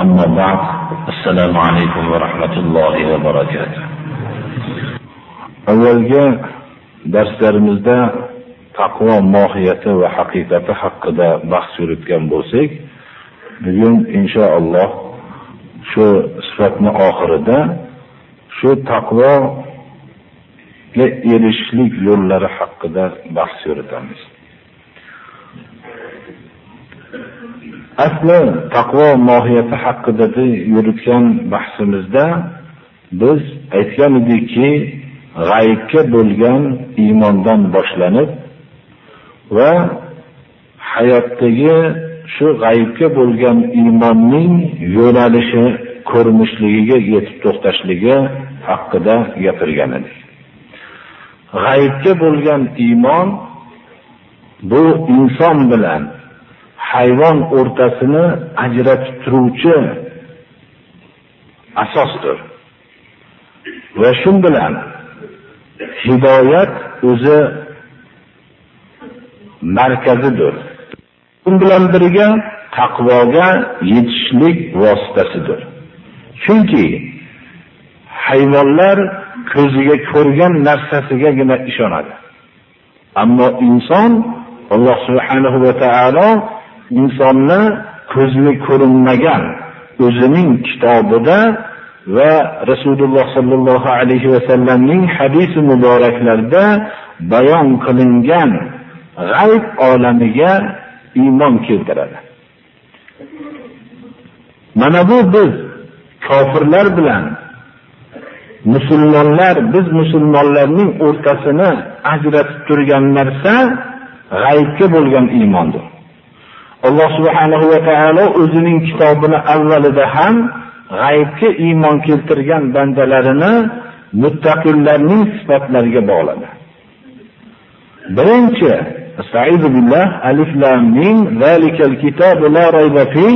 أما بعد السلام عليكم ورحمة الله وبركاته avvalgi darslarimizda taqvo mohiyati va haqiqati haqida bahs yuritgan bo'lsak bugun inshaalloh shu sifatni oxirida shu taqvoga erishishlik yo'llari haqida bahs yuritamiz Asli taqvo mohiyati haqida yuritgan bahsimizda biz aytgan edikki g'aybga bo'lgan iymondan boshlanib va hayotdagi shu g'aybga bo'lgan iymonning yo'nalishi ko'rinishligiga yetib to'xtashligi haqida gapirgan edik. G'aybga bo'lgan iymon bu inson bilan hayvon o'rtasini ajratib turuvchi asosdir va shun bilan hidoyat o'zi markazidir. Shun bilan birga taqvoga yetishlik vositasidir. Chunki hayvonlar ko'ziga ko'rgan narsasigagina ishonadi. Ammo inson Alloh subhanahu va taolo insonni ko'zni ko'rinmagan o'zining kitobida va Rasululloh sallallohu alayhi va sallamning hadis muboraklarida bayon qilingan g'ayb olamiga iymon keltiradi. Mana bu biz kofirlar bilan musulmonlar biz musulmonlarning o'rtasini ajratib turgan narsa g'aybga bo'lgan iymondir. Alloh subhanahu va taolo o'zining kitobini avvalida ham g'aybga iymon keltirgan bandalarini muttaqillarning sifatlariga bog'ladi. Birinchi Estaizu billah alif lam mim zalikal kitabu la rayba fih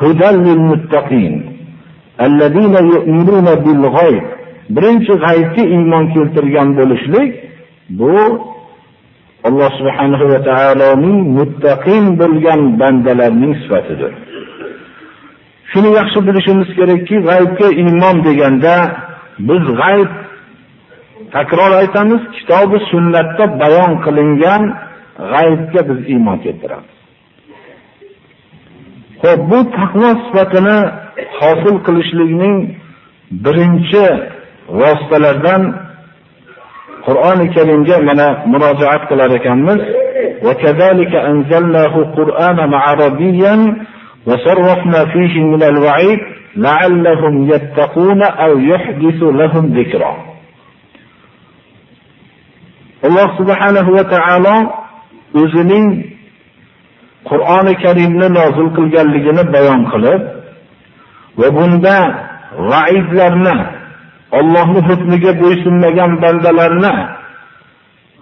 hudan lil muttaqin alladina yu'minuna bil g'ayb. Birinchi g'aybga iymon keltirgan bo'lishlik bu Alloh subhanahu va taoloning muttaqin bo'lgan bandalarining sifatidir. Shuni yaxshi bilishimiz kerakki, g'aybga iymon deganda biz g'ayb takror aytamiz, kitobi sunnatda bayon qilingan g'aybga biz iymon keltiramiz. Xo'p, bu taqvo sifatini hosil qilishlikning birinchi vositalaridan Qur'oni Karimga mana murojaat qilar ekanmiz. Wa kazalika anzalnahu Qur'anan arabiyyan va sarrafna fihi min al-wa'id la'allahum yattaquna aw yuhdithu lahum zikra. Alloh subhanahu va taolo o'zining Qur'oni Karimni nozil qilganligini bayon qilib va bunda va'idlarni Allohning hukmiga bo'ysunmagan bandalarni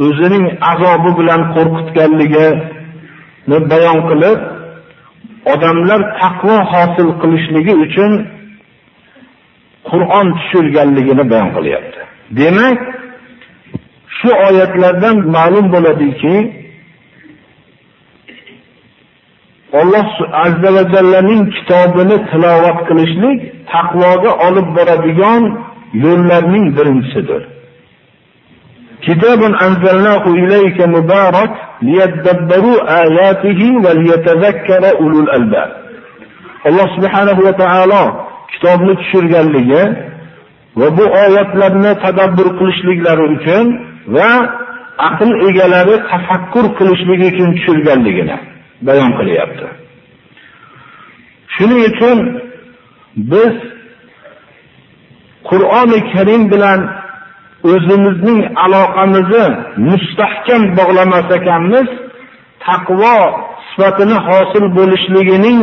o'zining azobi bilan qo'rqitganligini bayon qilib odamlar taqvo hosil qilishligi uchun Qur'on tushirganligini bayon qilyapti. Demak, shu oyatlardan ma'lum bo'ladiki, Alloh azza va jallaning kitobini tilovat qilishlik taqvoga olib boradigan yo'llarning birinchisidir. Kitobun anzalnahu ilayka mubarak liyadabbaru ayatihi va liyatazakkara ulul albab. Alloh subhanahu va taolo kitobni tushirganligi va bu oyatlarni tadabbur qilishliklari uchun va aql egalari tafakkur qilishligi uchun tushirganligini bayon qilyapti. Shuning uchun biz Qur'oni Karim bilan o'zimizning aloqamizni mustahkam bog'lamas ekanmiz, taqvo sifatini hosil bo'lishligining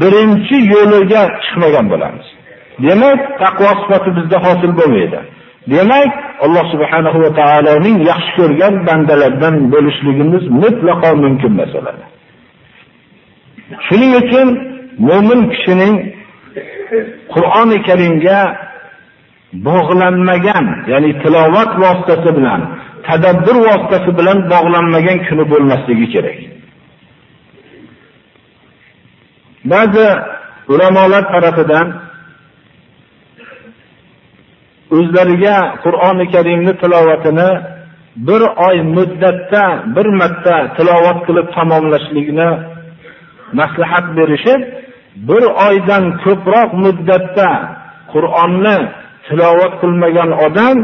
birinchi yo'liga chiqmagan bo'lamiz. demak taqvo sifati bizda hosil bo'lmaydi demak alloh subhanahu va taoloning yaxshi ko'rgan bandalardan bo'lishligimiz mutlaqo mumkin masala shuning uchun mu'min kishining qur'oni karimga bog'lanmagan ya'ni tilovat vositasi bilan tadabbur vositasi bilan bog'lanmagan kuni bo'lmasligi kerak. Ba'zi ulamolar tarafidan o'zlariga qur'oni karimni tilovatini bir oy muddatda bir marta tilovat qilib tamomlashlikni maslahat berishib bir oydan ko'proq muddatda qur'onni tilovat qilmagan odam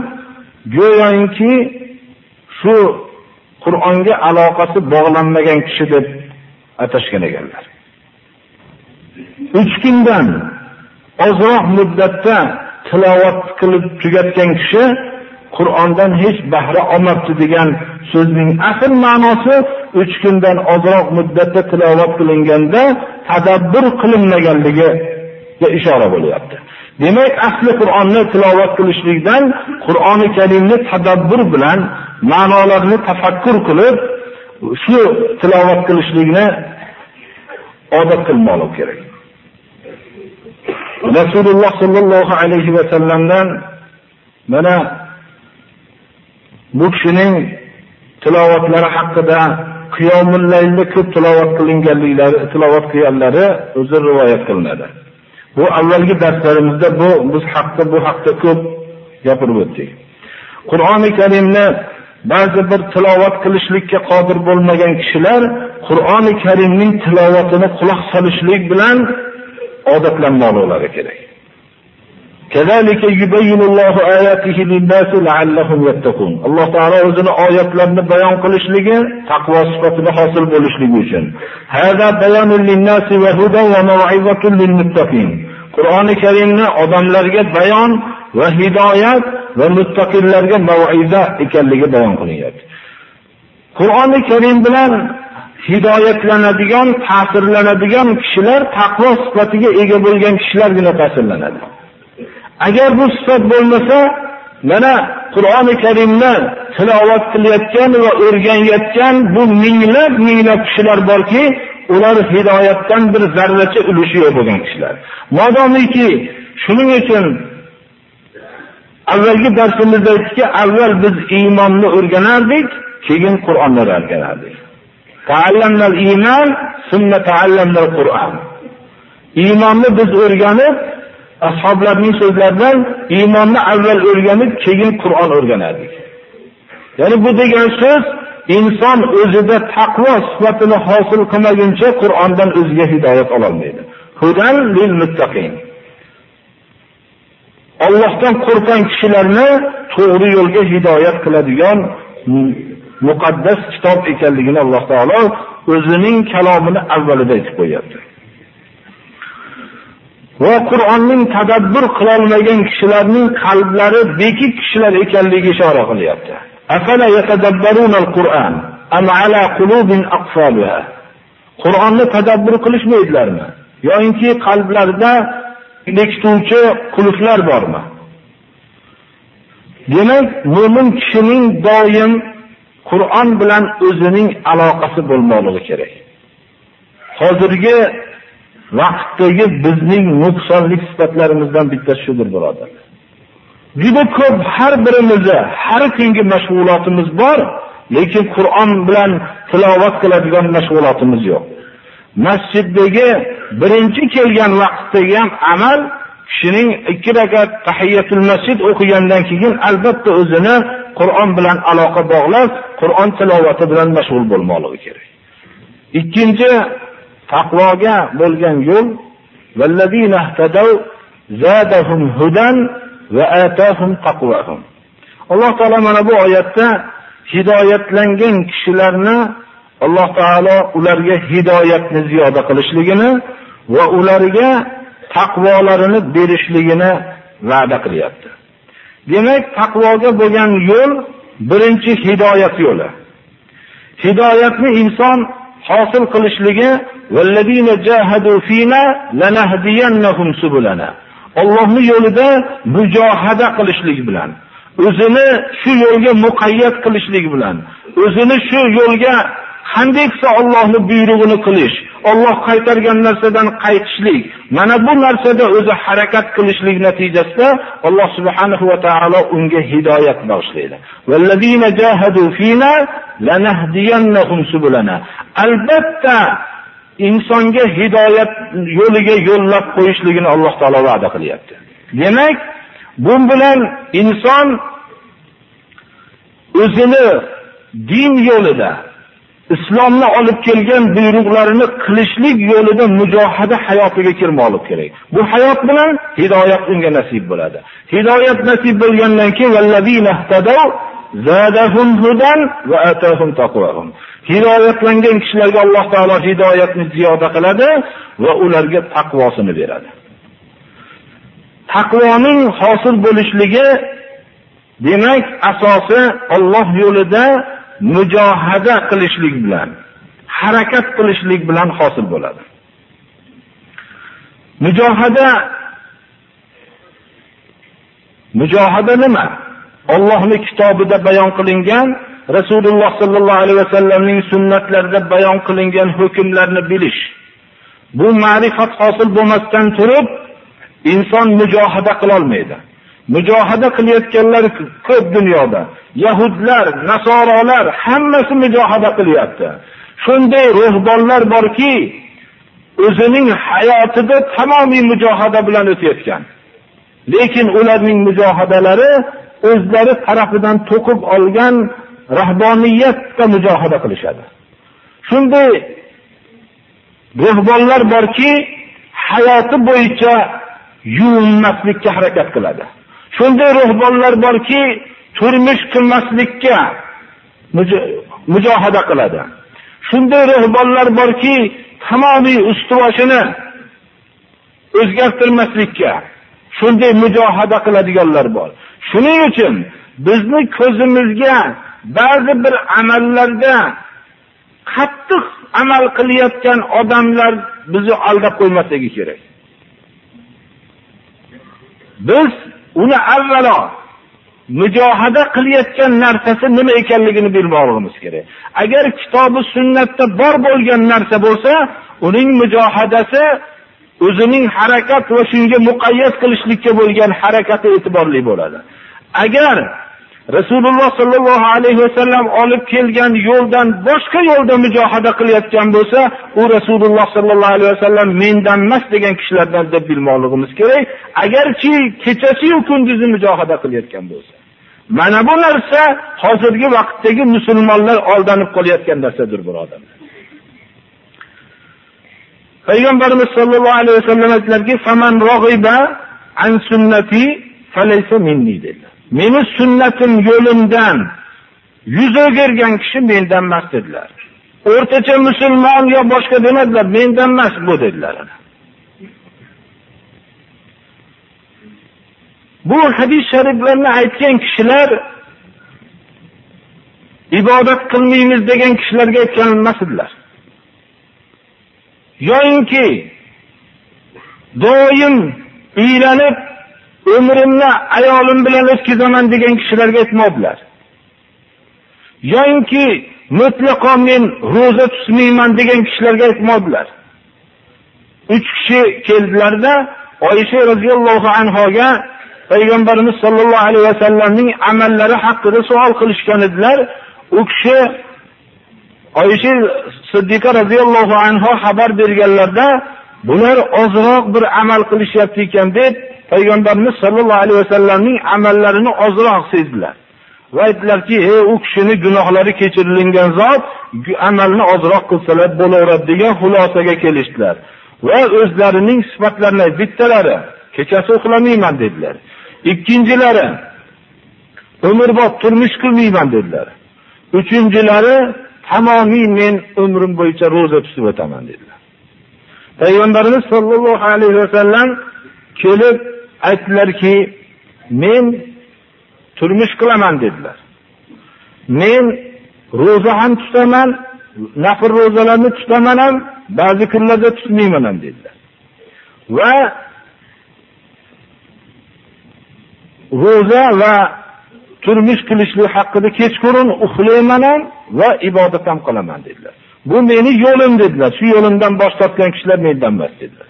go'yoki shu qur'onga aloqasi bog'lanmagan kishi deb atashgan ekanlar 3 kundan ozroq muddatda tilovat qilib tugatgan kishi Qur'ondan hech bahra olmabdi degan so'zning asl ma'nosi 3 kundan ozroq muddatda tilovat qilinganda tadabbur qilinmaganligiga ishora bo'lyapti. Demak, asli Qur'onni tilovat qilishlikdan Qur'oni Karimni tadabbur bilan ma'nolarini tafakkur qilib, shu tilovat qilishlikni odat qilmoq kerak. Rasululloh sollallohu alayhi va sallamdan mana bu kishining tilovatlari haqida qiyomul laylda ko'p tilovat qilinganliklari, tilovat qilganlari o'zi rivoyat qilinadi. Bu avvalgi darslarimizda bu biz haqda bu haqda ko'p gapirib o'tdik. Qur'oni Karimni ba'zi bir tilovat qilishlikka qodir bo'lmagan kishilar Qur'oni Karimning tilovatini quloq solishlik bilan odatlanmoqlari kerak. كذلك يبين الله آياته للناس لعلهم يتقون alloh taolo o'zini oyatlarini bayon qilishligi taqvo sifatida hosil bo'lishligi uchun هذا بيان للناس وهدى وموعظة للمتقين Qur'oni karimni odamlarga bayon va hidoyat va muttaqillarga mav'iza ekanligi bayon qilinyapti. Qur'oni karim bilan hidoyatlanadigan ta'sirlanadigan kishilar taqvo sifatiga ega bo'lgan kishilargina ta'sirlanadi. Agar bu sifat bo'lmasa mana qur'oni karimni tilovat qilayotgan va o'rganayotgan bu minglab minglab kishilar borki ular hidoyatdan bir zarracha ulushi yo'q bo'lgan kishilar. Modomiki shuning uchun avvalgi darsimizda aytdikki avval biz iymonni o'rganardik keyin qur'onni o'rganardik. Iymonni biz o'rganib ashoblarning so'zlaridan iymonni avval o'rganib keyin qur'on o'rganardik. Ya'ni bu degan so'z inson o'zida taqvo sifatini hosil qilmaguncha qur'ondan o'ziga hidoyat ololmaydi hudan lil muttaqin Allohdan qo'rqgan kishilarni to'g'ri yo'lga hidoyat qiladigan muqaddas kitob ekanligini Alloh taolo o'zining kalomini avvalida aytib qo'yapti. Va Qur'onning tadabbur qila olmagan kishilarning qalblari bekik kishilar ekanligiga ishora qilyapti. Afala yatadabbarunal Qur'an am ala qulubin aqfalha. Qur'onni tadabbur qilishmaydilarmi? yoinki qalblarida bekituvchi qulflar bormi? Demak, mo'min kishining doim Qur'on bilan o'zining aloqasi bo'lmoqligi kerak. Hozirgi vaqtdagi bizning nuqsonlik sifatlarimizdan bittasi shudir, birodar. Juda ko'p har birimizni har kungi mashg'ulotimiz bor, lekin Qur'on bilan tilovat qiladigan mashg'ulotimiz yo'q. Masjiddagi birinchi kelgan vaqtdagi ham amal kishining ikki rakat tahiyatul masjid o'qigandan keyin albatta o'zini Qur'on bilan aloqa bog'lab, Qur'on tilovati bilan mashg'ul bo'lmoqligi kerak. Ikkinchi taqvoga bo'lgan yo'l vallazina ihtadaw zadahum hudan va atahum taqvahum. Alloh taolo mana bu oyatda hidoyatlangan kishilarni Alloh taolo ularga hidoyatni ziyoda qilishligini va ularga taqvolarini berishligini va'da qilyapti. Demak, taqvoga bo'lgan yo'l birinchi hidoyat yo'li. Hidoyatni inson hosil qilishligi vallazina jahadu fina lanahdiyannahum subulana. Allohning yo'lida mujohada qilishlik bilan, o'zini shu yo'lga muqayyat qilishlik bilan, o'zini shu yo'lga qanday qilsa Allohning buyrug'ini qilish, Alloh qaytargan narsadan qaytishlik, mana bu narsada o'zi harakat qilishlik natijasida Alloh subhanahu va taolo unga hidoyat bag'ishlaydi. Vallazina jahadu fina lanahdiyannahum subulana. Albatta insonga hidoyat yo'liga yo'llab qo'yishligini Alloh taolo va'da qilyapti. Demak, bu bilan inson o'zini din yo'lida islomni olib kelgan buyruqlarini qilishlik yo'lida mujohada hayotiga kirmoqlik kerak. Bu hayot bilan hidoyat unga nasib bo'ladi. Hidoyat nasib bo'lgandan keyin vallazina ihtadaw zadahum hudan va atahum taqvahum. Hidoyatlangan kishilarga Alloh taolo hidoyatni ziyoda qiladi va ularga taqvosini beradi. Taqvoning hosil bo'lishligi demak asosi Alloh yo'lida mujohada qilishlik bilan, harakat qilishlik bilan hosil bo'ladi. Mujohada Mujohada nima? Allohning kitobida bayon qilingan, Rasululloh sallallohu alayhi vasallamning sunnatlarida bayon qilingan hukmlarni bilish. Bu ma'rifat hosil bo'lmasdan turib, inson mujohada qila olmaydi. mujohada qilayotganlar ko'p dunyoda. Yahudlar, Nasorolar hammasi mujohada qilyapti. Shunday ruhbonlar borki, o'zining hayotida tamomiy mujohada bilan o'tayotgan. Lekin ularning mujohadalari o'zlari tarafidan to'qib olgan rahboniyatda mujohada qilishadi. Shunday ruhbonlar borki, hayoti bo'yicha yuvinmaslikka harakat qiladi. Shunday ruhbonlar borki, turmush qilmaslikka mujohada qiladi. Shunday ruhbonlar borki, tamomiy ustuvoshini o'zgartirmaslikka shunday mujohada qiladiganlar bor. Shuning uchun bizni ko'zimizga ba'zi bir amallarda qattiq amal qilayotgan odamlar bizni aldab qo'ymasligi kerak. Biz uni avvalo mujohada qilayotgan narsasi nima ekanligini bilmoqligimiz kerak. Agar kitobi sunnatda bor bo'lgan narsa bo'lsa, uning mujohadasi o'zining harakat va shunga muqayyat qilishlikka bo'lgan harakati e'tiborli bo'ladi. Agar Rasululloh sallallohu alayhi vasallam olib kelgan yo'ldan boshqa yo'lda mujohada qilayotgan bo'lsa, u Rasululloh sallallohu alayhi vasallam mendan emas degan kishilardan deb bilmoqligimiz kerak. Agarchi kechasi-yu kunduzi mujohada qilayotgan bo'lsa. Mana bu narsa hozirgi vaqtdagi musulmonlar aldanib qolayotgan narsadir, birodarlar. Payg'ambarimiz sollallohu alayhi vasallam aytdilarki, "Faman rog'iba an sunnati falaysa minni" dedilar. Meni sunnatim yo'limdan yuz o'girgan kishi mendan emas dedilar. O'rtacha musulmon yo boshqa demadilar, mendan emas bu dedilar. Bu hadis shariflarni aytgan kishilar ibodat qilmaymiz degan kishilarga aytgan emas edilar. yoyinki doim uylanib umrimni ayolim bilan o'tkazaman degan kishilarga aytmoqdilar. Yo'inki mutlaqo men roza tutmayman degan kishilarga aytmoqdilar. Uch kishi keldilarda Oysha roziyallohu anhoga payg'ambarimiz sollallohu alayhi vasallamning amallari haqida savol qilishgan edilar. U kishi Oysha Siddiqa roziyallohu anha xabar berganlarda bular ozroq bir amal qilishyapti ekan deb payg'ambarimiz sollallohu alayhi vasallamning amallarini ozroq sezdilar. Va aytdilarki, "Ey u kishini gunohlari kechirilgan zot amalni ozroq qilsalar bo'laveradi" degan xulosaga kelishdilar. Va o'zlarining sifatlarini bittalari kechasi uxlamayman dedilar. Ikkinchilari umrbod turmush qilmayman dedilar. Uchinchilari tamomiy men umrim bo'yicha roza tutib o'taman dedilar. Payg'ambarimiz sollallohu alayhi vasallam kelib aytdilarki, men turmush qilaman dedilar. Men roza ham tutaman, nafr rozalarni tutaman ham, ba'zi kunlarda tutmayman ham dedilar. Va ro'za va turmush qilishlik haqida kechqurun uxlayman ham va ibodat ham qilaman dedilar. Bu meni yo'lim dedilar. Shu yo'limdan bosh tortgan kishilar mendan emas dedilar.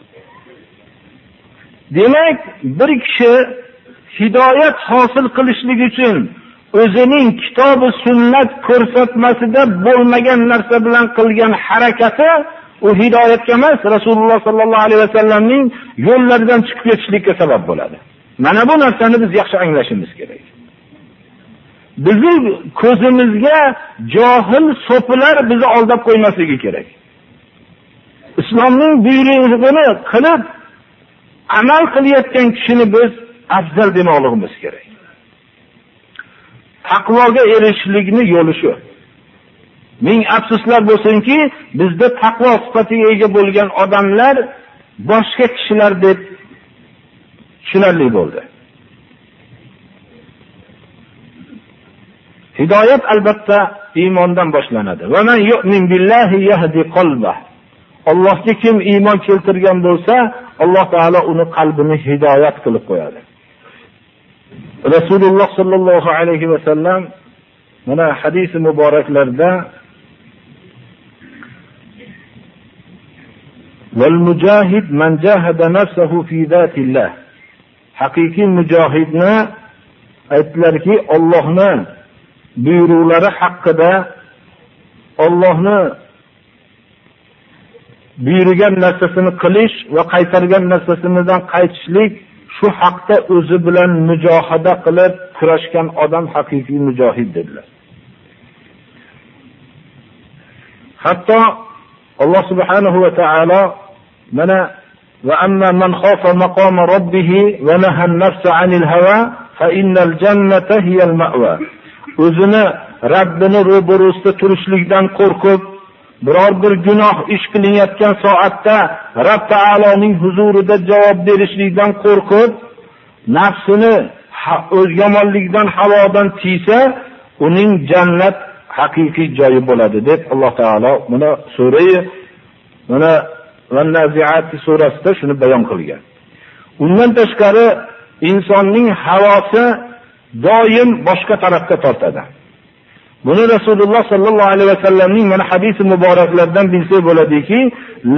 Demak, bir kishi hidoyat hosil qilishlik uchun o'zining kitobi sunnat ko'rsatmasida bo'lmagan narsa bilan qilgan harakati u hidoyatga emas, Rasululloh sollallohu alayhi vasallamning yo'llaridan chiqib ketishlikka sabab bo'ladi. Mana bu narsani biz yaxshi anglashimiz kerak. Bizning ko'zimizga johil so'pilar bizni aldab qo'ymasligi kerak. Islomning buyrug'ini qilib amal qilayotgan kishini biz afzal demoqligimiz kerak. Taqvoga erishishlikni yo'li shu. Ming afsuslar bo'lsinki, bizda taqvo sifatiga ega bo'lgan odamlar boshqa kishilar deb tushunarli bo'ldi. Hidoyat albatta iymondan boshlanadi. Va man yu'min billahi yahdi qalbahu Allohga kim iymon keltirgan bo'lsa, Alloh taolo uni qalbini hidoyat qilib qo'yadi. Rasululloh sallallohu alayhi va sallam mana hadis muboraklarda والمجاهد من جاهد نفسه في ذات الله haqiqiy mujohidni aytdilarki Allohni buyruqlari haqida Allohni buyurgan narsasini qilish va qaytargan narsasidan qaytishlik shu haqda o'zi bilan mujohada qilib kurashgan odam haqiqiy mujohid dedilar. Hatto Alloh subhanahu va taolo mana va amma man khafa maqama robbih va naha an-nafsa 'anil hawa fa innal jannata hiya al-ma'wa. O'zini Rabbini ro'barusida turishlikdan qo'rqib, biror bir gunoh ish qilinayotgan soatda Rabb taoloning huzurida javob berishlikdan qo'rqib, nafsini o'z yomonlikdan havodan tiysa, uning jannat haqiqiy joyi bo'ladi deb Alloh taolo buni surai mana Van-Naziat surasida shuni bayon qilgan. Undan tashqari insonning havosi doim boshqa tarafga tortadi. Buni Rasululloh sallallohu alayhi vasallamning mana hadisi muboraklaridan bilsak bo'ladiki,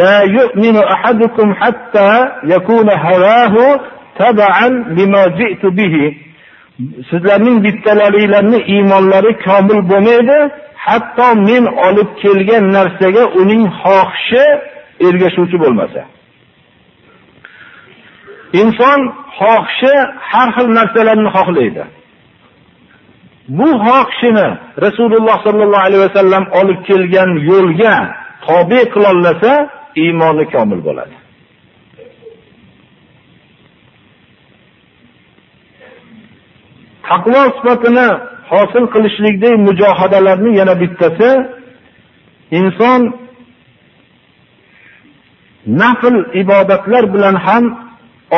la yu'minu ahadukum hatta yakuna hawahu tab'an lima ji'tu bihi. Sizlarning bittalaringizning iymonlari komil bo'lmaydi, hatto men olib kelgan narsaga uning xohishi ergashuvchi bo'lmasa. Inson xohishi har xil narsalarni xohlaydi. Bu xohishini Rasululloh sallallohu alayhi vasallam olib kelgan yo'lga tobe qilolsa, iymoni komil bo'ladi. Taqvo sifatini hosil qilishlikdagi mujohadalarning yana bittasi inson nafl ibodatlar bilan ham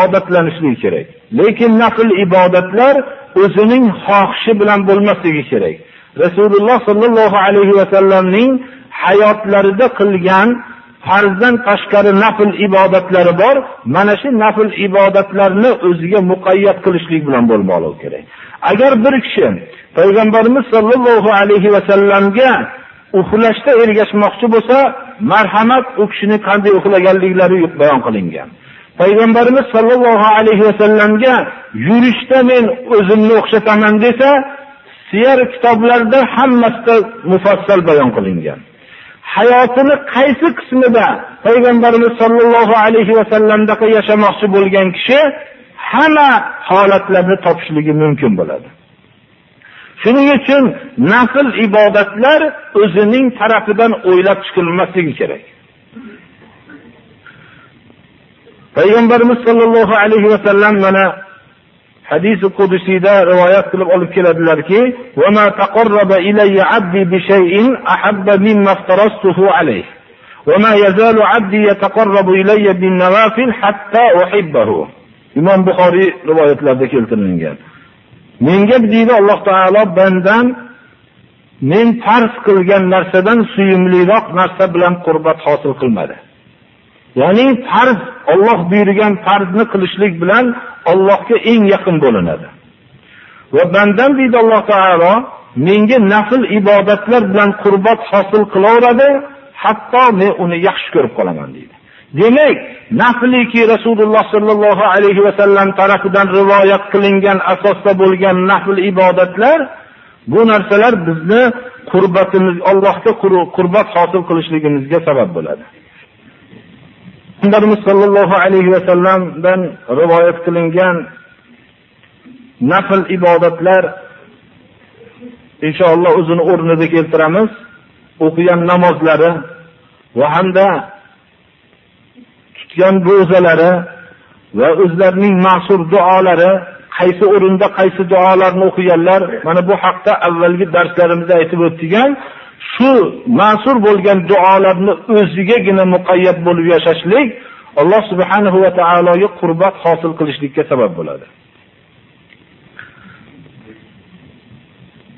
odatlanishligi kerak. Lekin nafl ibodatlar o'zining xohishi bilan bo'lmasligi kerak. Rasululloh sollallohu alayhi va sallamning hayotlarida qilgan farzdan tashqari nafl ibodatlari bor. Mana shu nafl ibodatlarni o'ziga muqayyat qilishlik bilan bo'lmoqligi kerak. Agar bir kishi payg'ambarimiz sollallohu alayhi va sallamga uxlashda ergashmoqchi bo'lsa, marhamat u kishini qanday uxlaganliklari bayon qilingan. Payg'ambarimiz sollallohu alayhi vasallamga yurishda men o'zimni o'xshataman desa, siyar kitoblarida hammasida mufassal bayon qilingan. Hayotini qaysi qismida payg'ambarimiz sollallohu alayhi vasallamda yashamoqchi bo'lgan kishi hamma holatlarni topishligi mumkin bo'ladi. Shuning uchun nafl ibodatlar o'zining tarafidan o'ylab chiqilmasligi kerak. Payg'ambarimiz sollallohu alayhi vasallam mana hadisi qudusiyda rivoyat qilib olib keladilarki, "Va ma taqarraba ilayya 'abdi bi shay'in mimma aftarastuhu alayh." Ma yazalu 'abdi yataqarrabu ilayya hatta. Imom Buxoriy rivoyatlarida keltirilgan. Menga deydi Alloh taolo bandan men farz qilgan narsadan suyumliroq narsa bilan qurbat hosil qilmadi. Ya'ni farz Alloh buyurgan farzni qilishlik bilan Allohga eng yaqin bo'linadi. va bandam deydi alloh taolo menga nafl ibodatlar bilan qurbat hosil qilaveradi hatto men uni yaxshi ko'rib qolaman deydi demak nafliki rasululloh sollallohu alayhi va sallam tarafidan rivoyat qilingan asosda bo'lgan nafl ibodatlar bu narsalar bizni qurbatimiz allohga qurbat hosil qilishligimizga sabab bo'ladi payg'ambarimiz sollallohu alayhi vasallamdan rivoyat qilingan nafl ibodatlar inshaalloh o'zini o'rnida keltiramiz. O'qigan namozlari va hamda tutgan ro'zalari va o'zlarining ma'sur duolari qaysi o'rinda qaysi duolarni o'qiganlar mana bu haqda avvalgi darslarimizda aytib o'tgan. Shu ma'sur bo'lgan duolarni o'zigagina muqayyat bo'lib yashashlik alloh subhanahu va taologa qurbat hosil qilishlikka sabab bo'ladi.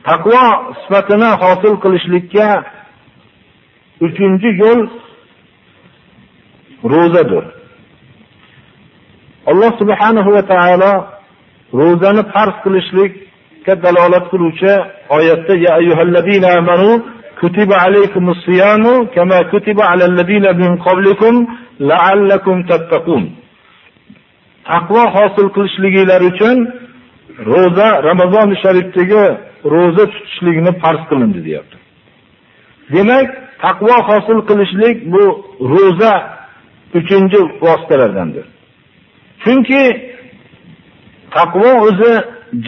Taqvo sifatini hosil qilishlikka uchinchi yo'l ro'zadir. Alloh subhanahu va taolo ro'zani farz qilishlikka dalolat qiluvchi oyatda ya ayyuhallazina amanu kutiba alaykumus siyamu kama kutiba alal ladina min qablikum la'allakum tattaqun. Taqvo hosil qilishligingiz uchun ro'za ramazon sharifdagi ro'za tutishlikni farz qilindi deyapti. Demak taqvo hosil qilishlik bu ro'za uchinchi vositalardandir. Chunki taqvo o'zi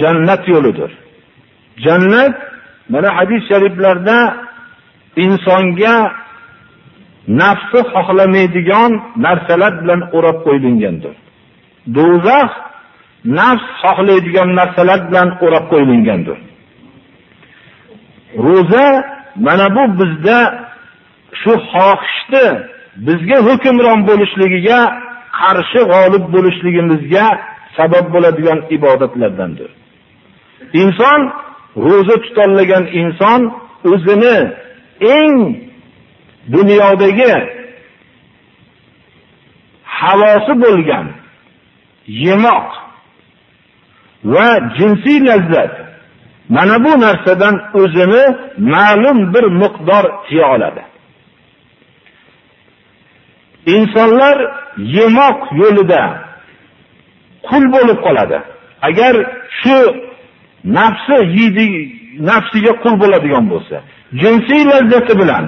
jannat yo'lidir. Jannat mana hadis shariflarda insonga nafsi xohlamaydigan narsalar bilan o'rab qo'yilgandir. Do'zax nafs xohlaydigan narsalar bilan o'rab qo'yilgandir. Ro'za mana bu bizda shu xohishni bizga hukmron bo'lishligiga qarshi g'olib bo'lishligimizga sabab bo'ladigan ibodatlardandir. Inson ro'za tutolmagan inson o'zini eng dunyodagi havosi bo'lgan yemoq va jinsiy lazzat mana bu narsadan o'zini ma'lum bir miqdor tiya oladi. Insonlar yemoq yo'lida qul bo'lib qoladi. Agar shu nafsi yeydi nafsiga qul bo'ladigan bo'lsa jinsiy lazzati bilan.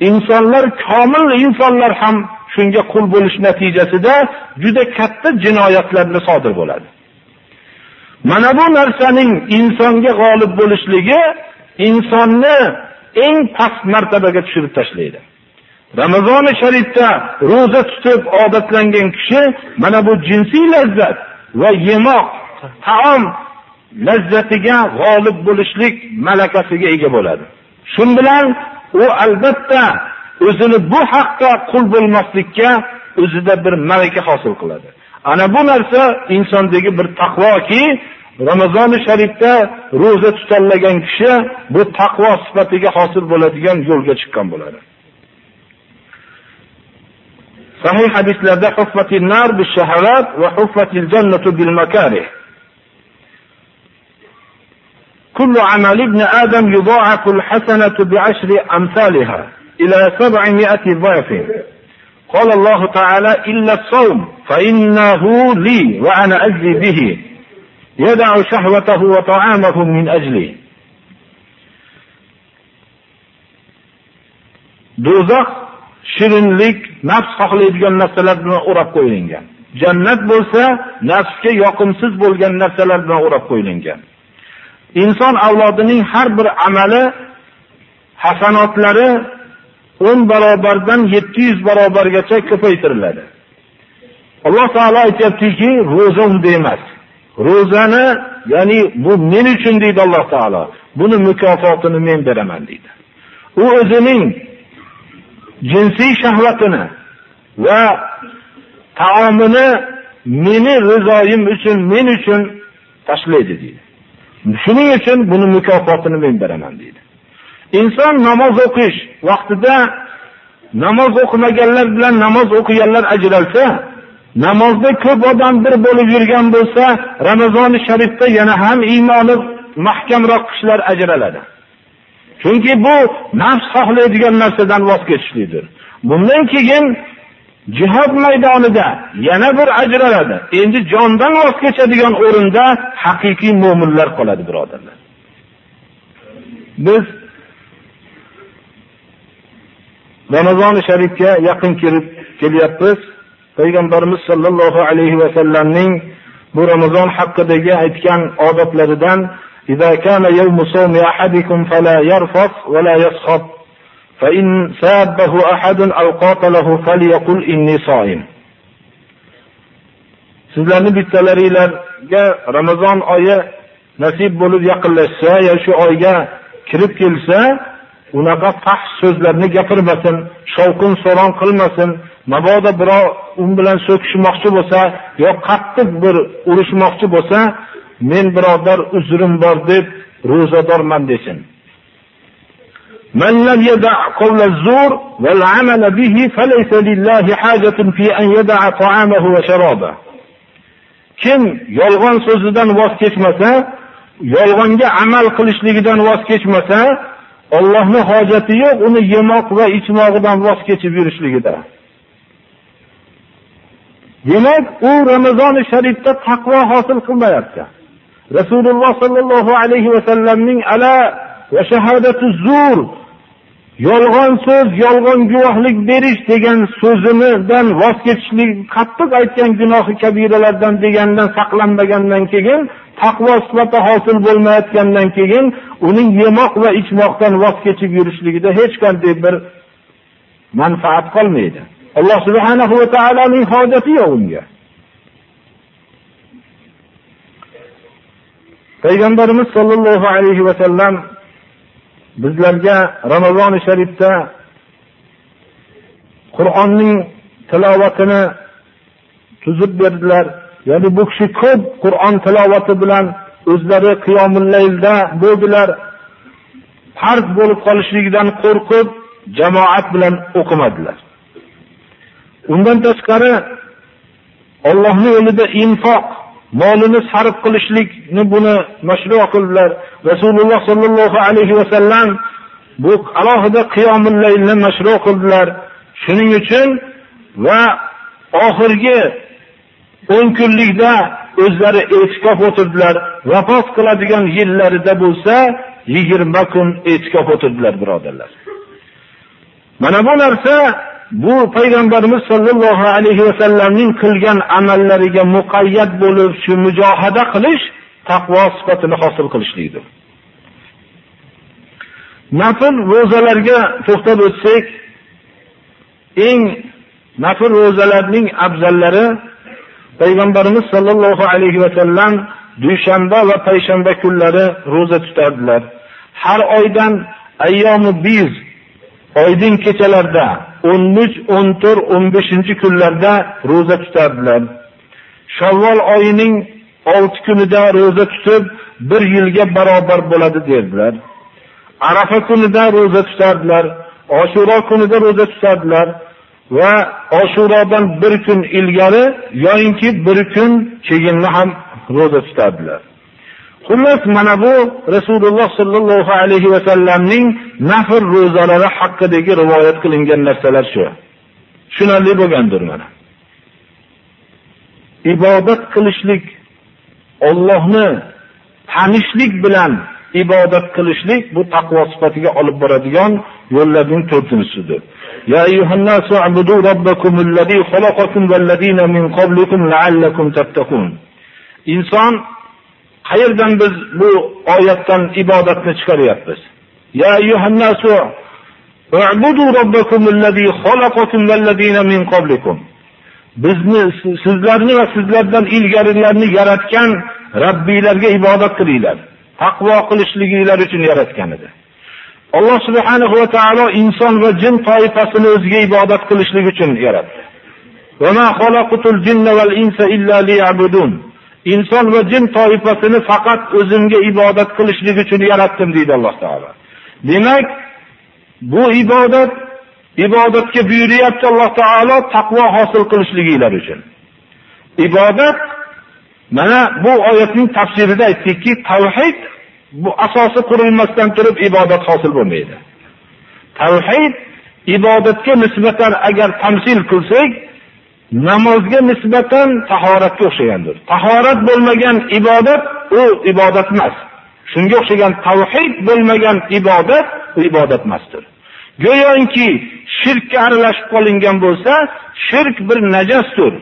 Insonlar komil insonlar ham shunga qul bo'lish natijasida juda katta jinoyatlarni sodir bo'ladi. Mana bu narsaning insonga g'olib bo'lishligi insonni eng past martabaga tushirib tashlaydi. Ramazoni sharifda ro'za tutib odatlangan kishi mana bu jinsiy lazzat va yemoq taom lazzatiga g'olib bo'lishlik malakasiga ega bo'ladi. Shu bilan u albatta o'zini bu haqqa qul bo'lmaslikka o'zida bir malaka hosil qiladi. Ana bu narsa insondagi bir taqvoki ramazoni sharifda ro'za tutolmagan kishi bu taqvo sifatiga hosil bo'ladigan yo'lga chiqqan bo'ladi. Sahih hadislarda nar shaharat va jannatu bil makarih. كل عمل ابن آدم يضاعف الحسنة بعشر أمثالها إلى سبعمائة ضعف قال الله تعالى إلا الصوم فإنه لي وأنا أجزي به يدع شهوته وطعامه من أجلي do'zax shirinlik nafs xohlaydigan narsalar bilan o'rab qo'yilgan jannat bo'lsa nafsga yoqimsiz bo'lgan narsalar bilan o'rab qo'yilgan inson avlodining har bir amali hasanotlari 10 barobardan yetti yuz barobargacha ko'paytiriladi. Alloh taolo aytyaptiki ro'za unday emas. Ro'zani ya'ni bu men uchun deydi alloh taolo buni mukofotini men beraman deydi. U o'zining jinsiy shahvatini va taomini meni rizoyim uchun men uchun tashlaydi deydi. Shuning uchun buni mukofotini men beraman deydi. Inson namoz o'qish vaqtida namoz o'qimaganlar bilan namoz o'qiganlar ajralsa namozda ko'p odam bir bo'lib yurgan bo'lsa ramazoni sharifda yana ham iymoni mahkamroq kishilar ajraladi. Chunki bu nafs xohlaydigan narsadan voz kechishlikdir bundan keyin jihod maydonida yana bir ajraladi endi jondan voz kechadigan o'rinda haqiqiy mo'minlar qoladi birodarlar biz ramazoni sharifga yaqin kelib kelyapmiz payg'ambarimiz sollallohu alayhi vasallamning bu ramazon haqidagi aytgan odatlaridan إذا كان يوم صوم أحدكم فلا يرفث ولا يسخط فإن سابه أحد أو قاتله فليقل إني صائم sizlarni bittalaringlarga ramazon oyi nasib bo'lib yaqinlashsa yo shu oyga kirib kelsa unaqa fahsh so'zlarni gapirmasin shovqin so'ron qilmasin mabodo birov u bilan so'kishmoqchi bo'lsa yo qattiq bir urushmoqchi bo'lsa men birodar uzrim bor deb ro'zadorman desin من لم يدع قول الزور والعمل به فليس لله حاجة في أن يدع طعامه وشرابه kim yolg'on so'zidan voz kechmasa yolg'onga amal qilishligidan voz kechmasa Allohning hojati yo'q uni yemoq va ichmog'idan voz kechib yurishligida demak u ramazoni sharifda taqvo hosil qilmayapti rasululloh sollallohu alayhi vasallamning ala va shahadatu zur yolg'on so'z yolg'on guvohlik berish degan so'zinidan voz kechishlik qattiq aytgan gunohi kabiralardan degandan saqlanmagandan keyin taqvo sifati hosil bo'lmayotgandan keyin uning yemoq va ichmoqdan voz kechib yurishligida hech qanday bir manfaat qolmaydi. Alloh subhanahu va taoloning hojati yo'q unga. Payg'ambarimiz sollallohu alayhi vasallam bizlarga ramazoni sharifda qur'onning tilovatini tuzib berdilar. Ya'ni bu kishi ko'p qur'on tilovati bilan o'zlari qiyomullaylda bo'ldilar. Farz bo'lib qolishligidan qo'rqib jamoat bilan o'qimadilar. Undan tashqari ollohni yo'lida infoq molini sarf qilishlikni buni mashru qildilar. Rasululloh sollallohu alayhi vasallam bu alohida qiyomul laylni mashru qildilar. Shuning uchun va oxirgi 10 kunlikda o'zlari e'tikof o'tirdilar. Vafot qiladigan yillarida bo'lsa yigirma kun e'tikof o'tirdilar birodarlar. Mana bu narsa bu payg'ambarimiz sollallohu alayhi vasallamning qilgan amallariga muqayyat bo'lib shu mujohada qilish taqvo sifatini hosil qilishlikdir nafl ro'zalarga to'xtab o'tsak eng nafl ro'zalarning afzallari payg'ambarimiz sollallohu alayhi vasallam dushanba va payshanba kunlari ro'za tutardilar. Har oydan ayyomi biz oydin kechalarda o'n uch o'n to'rt o'n beshinchi kunlarda ro'za tutardilar. Shavvol oyining 6 kunida ro'za tutib bir yilga barobar bo'ladi derdilar. Arafa kunida ro'za tutardilar Ashura kunida ro'za tutardilar va Ashuradan bir kun ilgari yoyinki bir kun keyinni ham ro'za tutardilar. xullas mana bu rasululloh sollallohu alayhi vasallamning nafr ro'zalari haqidagi rivoyat qilingan narsalar shu tushunarli bo'lgandir mana ibodat qilishlik ollohni tanishlik bilan ibodat qilishlik bu taqvo sifatiga olib boradigan yo'llarning to'rtinchisidir يا أيها الناس اعبدوا ربكم الذي خلقكم والذين من قبلكم لعلكم تتقون inson Qayerdan biz bu oyatdan ibodatni chiqaryapmiz? Ya ayyuhannasu U'budu robbakumul-lazi xalaqakum vallazina min qablikum. Bizni sizlarni va sizlardan ilgarilarni yaratgan Rabbiylarga ibodat qilinglar. Taqvo qilishliginglar uchun yaratgan edi. Alloh subhanahu va taolo inson va jin toifasini o'ziga ibodat qilishlik uchun yaratdi. Va ma xalaqatul jinna wal insa illa liya'budun. Inson va jin toifasini faqat o'zimga ibodat qilishlik uchun yaratdim deydi alloh taolo demak bu ibodat ibodatga buyuryapti alloh taolo taqvo hosil qilishliginglar uchun ibodat mana bu oyatning tafsirida aytdikki, tavhid bu asosi qurilmasdan turib ibodat hosil bo'lmaydi. Tavhid ibodatga nisbatan agar tamsil qilsak, namozga nisbatan tahoratga o'xshagandir. Tahorat bo'lmagan ibodat u ibodat emas. Shunga o'xshagan tavhid bo'lmagan ibodat u ibodat emasdir. Go'yoki shirkka aralashib qolingan bo'lsa, shirk bir najasdir.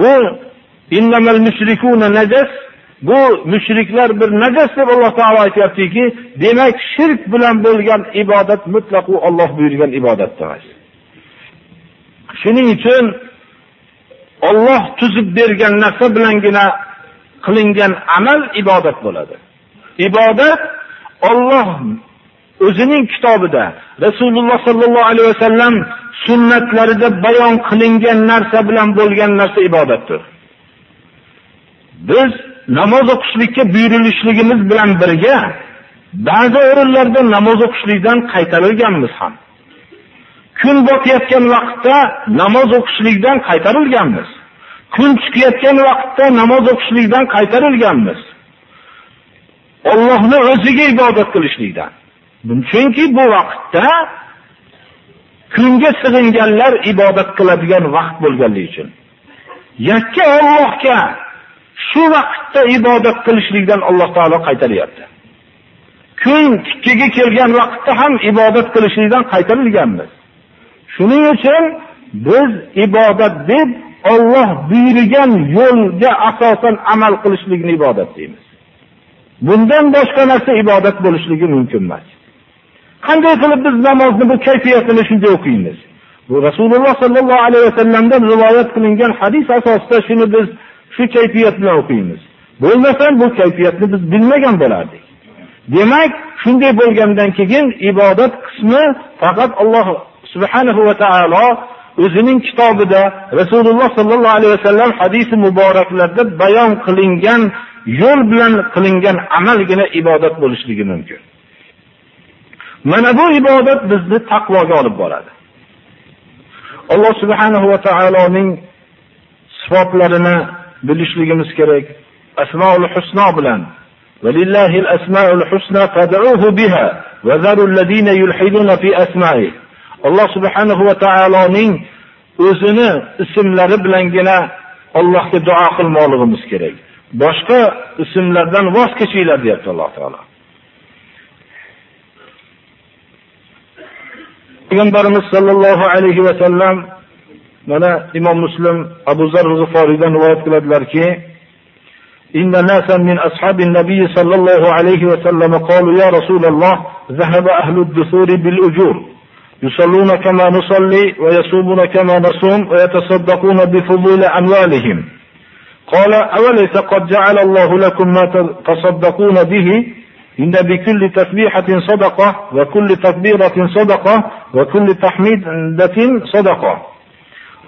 Bu innamal mushrikuna najas bu mushriklar bir najas deb Alloh taolo aytayaptiki, demak shirk bilan bo'lgan ibodat mutlaqo Alloh buyurgan ibodat emas. Shuning uchun Alloh tuzib bergan narsa bilangina qilingan amal ibodat bo'ladi. Ibodat Alloh o'zining kitobida Rasululloh sallallohu alayhi vasallam sunnatlarida bayon qilingan narsa bilan bo'lgan narsa ibodatdir. Biz namoz o'qishlikka buyurilishligimiz bilan birga ba'zi o'rinlarda namoz o'qishlikdan qaytarilganmiz ham. Kun botayotgan vaqtda namoz o'qishlikdan qaytarilganmiz. Kun chiqayotgan vaqtda namoz o'qishlikdan qaytarilganmiz. Allohni o'ziga ibodat qilishlikdan. Chunki bu vaqtda kunga sig'inganlar ibodat qiladigan vaqt bo'lganligi uchun. Yakka Allohga shu vaqtda ibodat qilishlikdan Alloh taolo qaytaryapti. Kun tikkaga kelgan vaqtda ham ibodat qilishlikdan qaytarilganmiz. Shuning uchun biz ibodat deb Alloh buyurgan yo'lga asosan amal qilishlikni ibodat deymiz. Bundan boshqa narsa ibodat bo'lishligi mumkin emas. Qanday qilib biz namozni bu kayfiyatini shunday o'qiymiz? Bu Rasululloh sallallohu alayhi vasallamdan rivoyat qilingan hadis asosida shuni biz shu kayfiyat bilan o'qiymiz. Bo'lmasa bu kayfiyatni biz bilmagan bo'lardik. Demak, shunday bo'lgandan keyin ibodat qismi faqat Alloh subhanahu va taolo o'zining kitobida Rasululloh sallallohu alayhi vasallam hadisi muboraklarda bayon qilingan yo'l bilan qilingan amalgina ibodat bo'lishligi mumkin. Mana bu ibodat bizni taqvoga olib boradi. Alloh subhanahu va taoloning sifatlarini bilishligimiz kerak. Asmaul husno bilan وَلِلَّهِ al-asmaul husna بِهَا biha الَّذِينَ يُلْحِدُونَ فِي yulhiduna fi asma'ihi. Alloh subhanahu va taoloning o'zini ismlari bilangina Allohga duo qilmoqligimiz kerak. Boshqa ismlardan voz kechinglar deyapti Alloh taolo. payg'ambarimiz sollallohu alayhi vasallam mana imom muslim abu zar g'iforiydan rivoyat qiladilarki إن ناسا من أصحاب النبي صلى الله عليه وسلم قالوا يا رسول الله ذهب أهل الدثور بالأجور يصلون كما نصلي ويصومون كما نصوم ويتصدقون بفضول أموالهم. قال أوليس قد جعل الله لكم ما تصدقون به؟ إن بكل تسبيحة صدقة وكل تكبيرة صدقة وكل تحميدة صدقة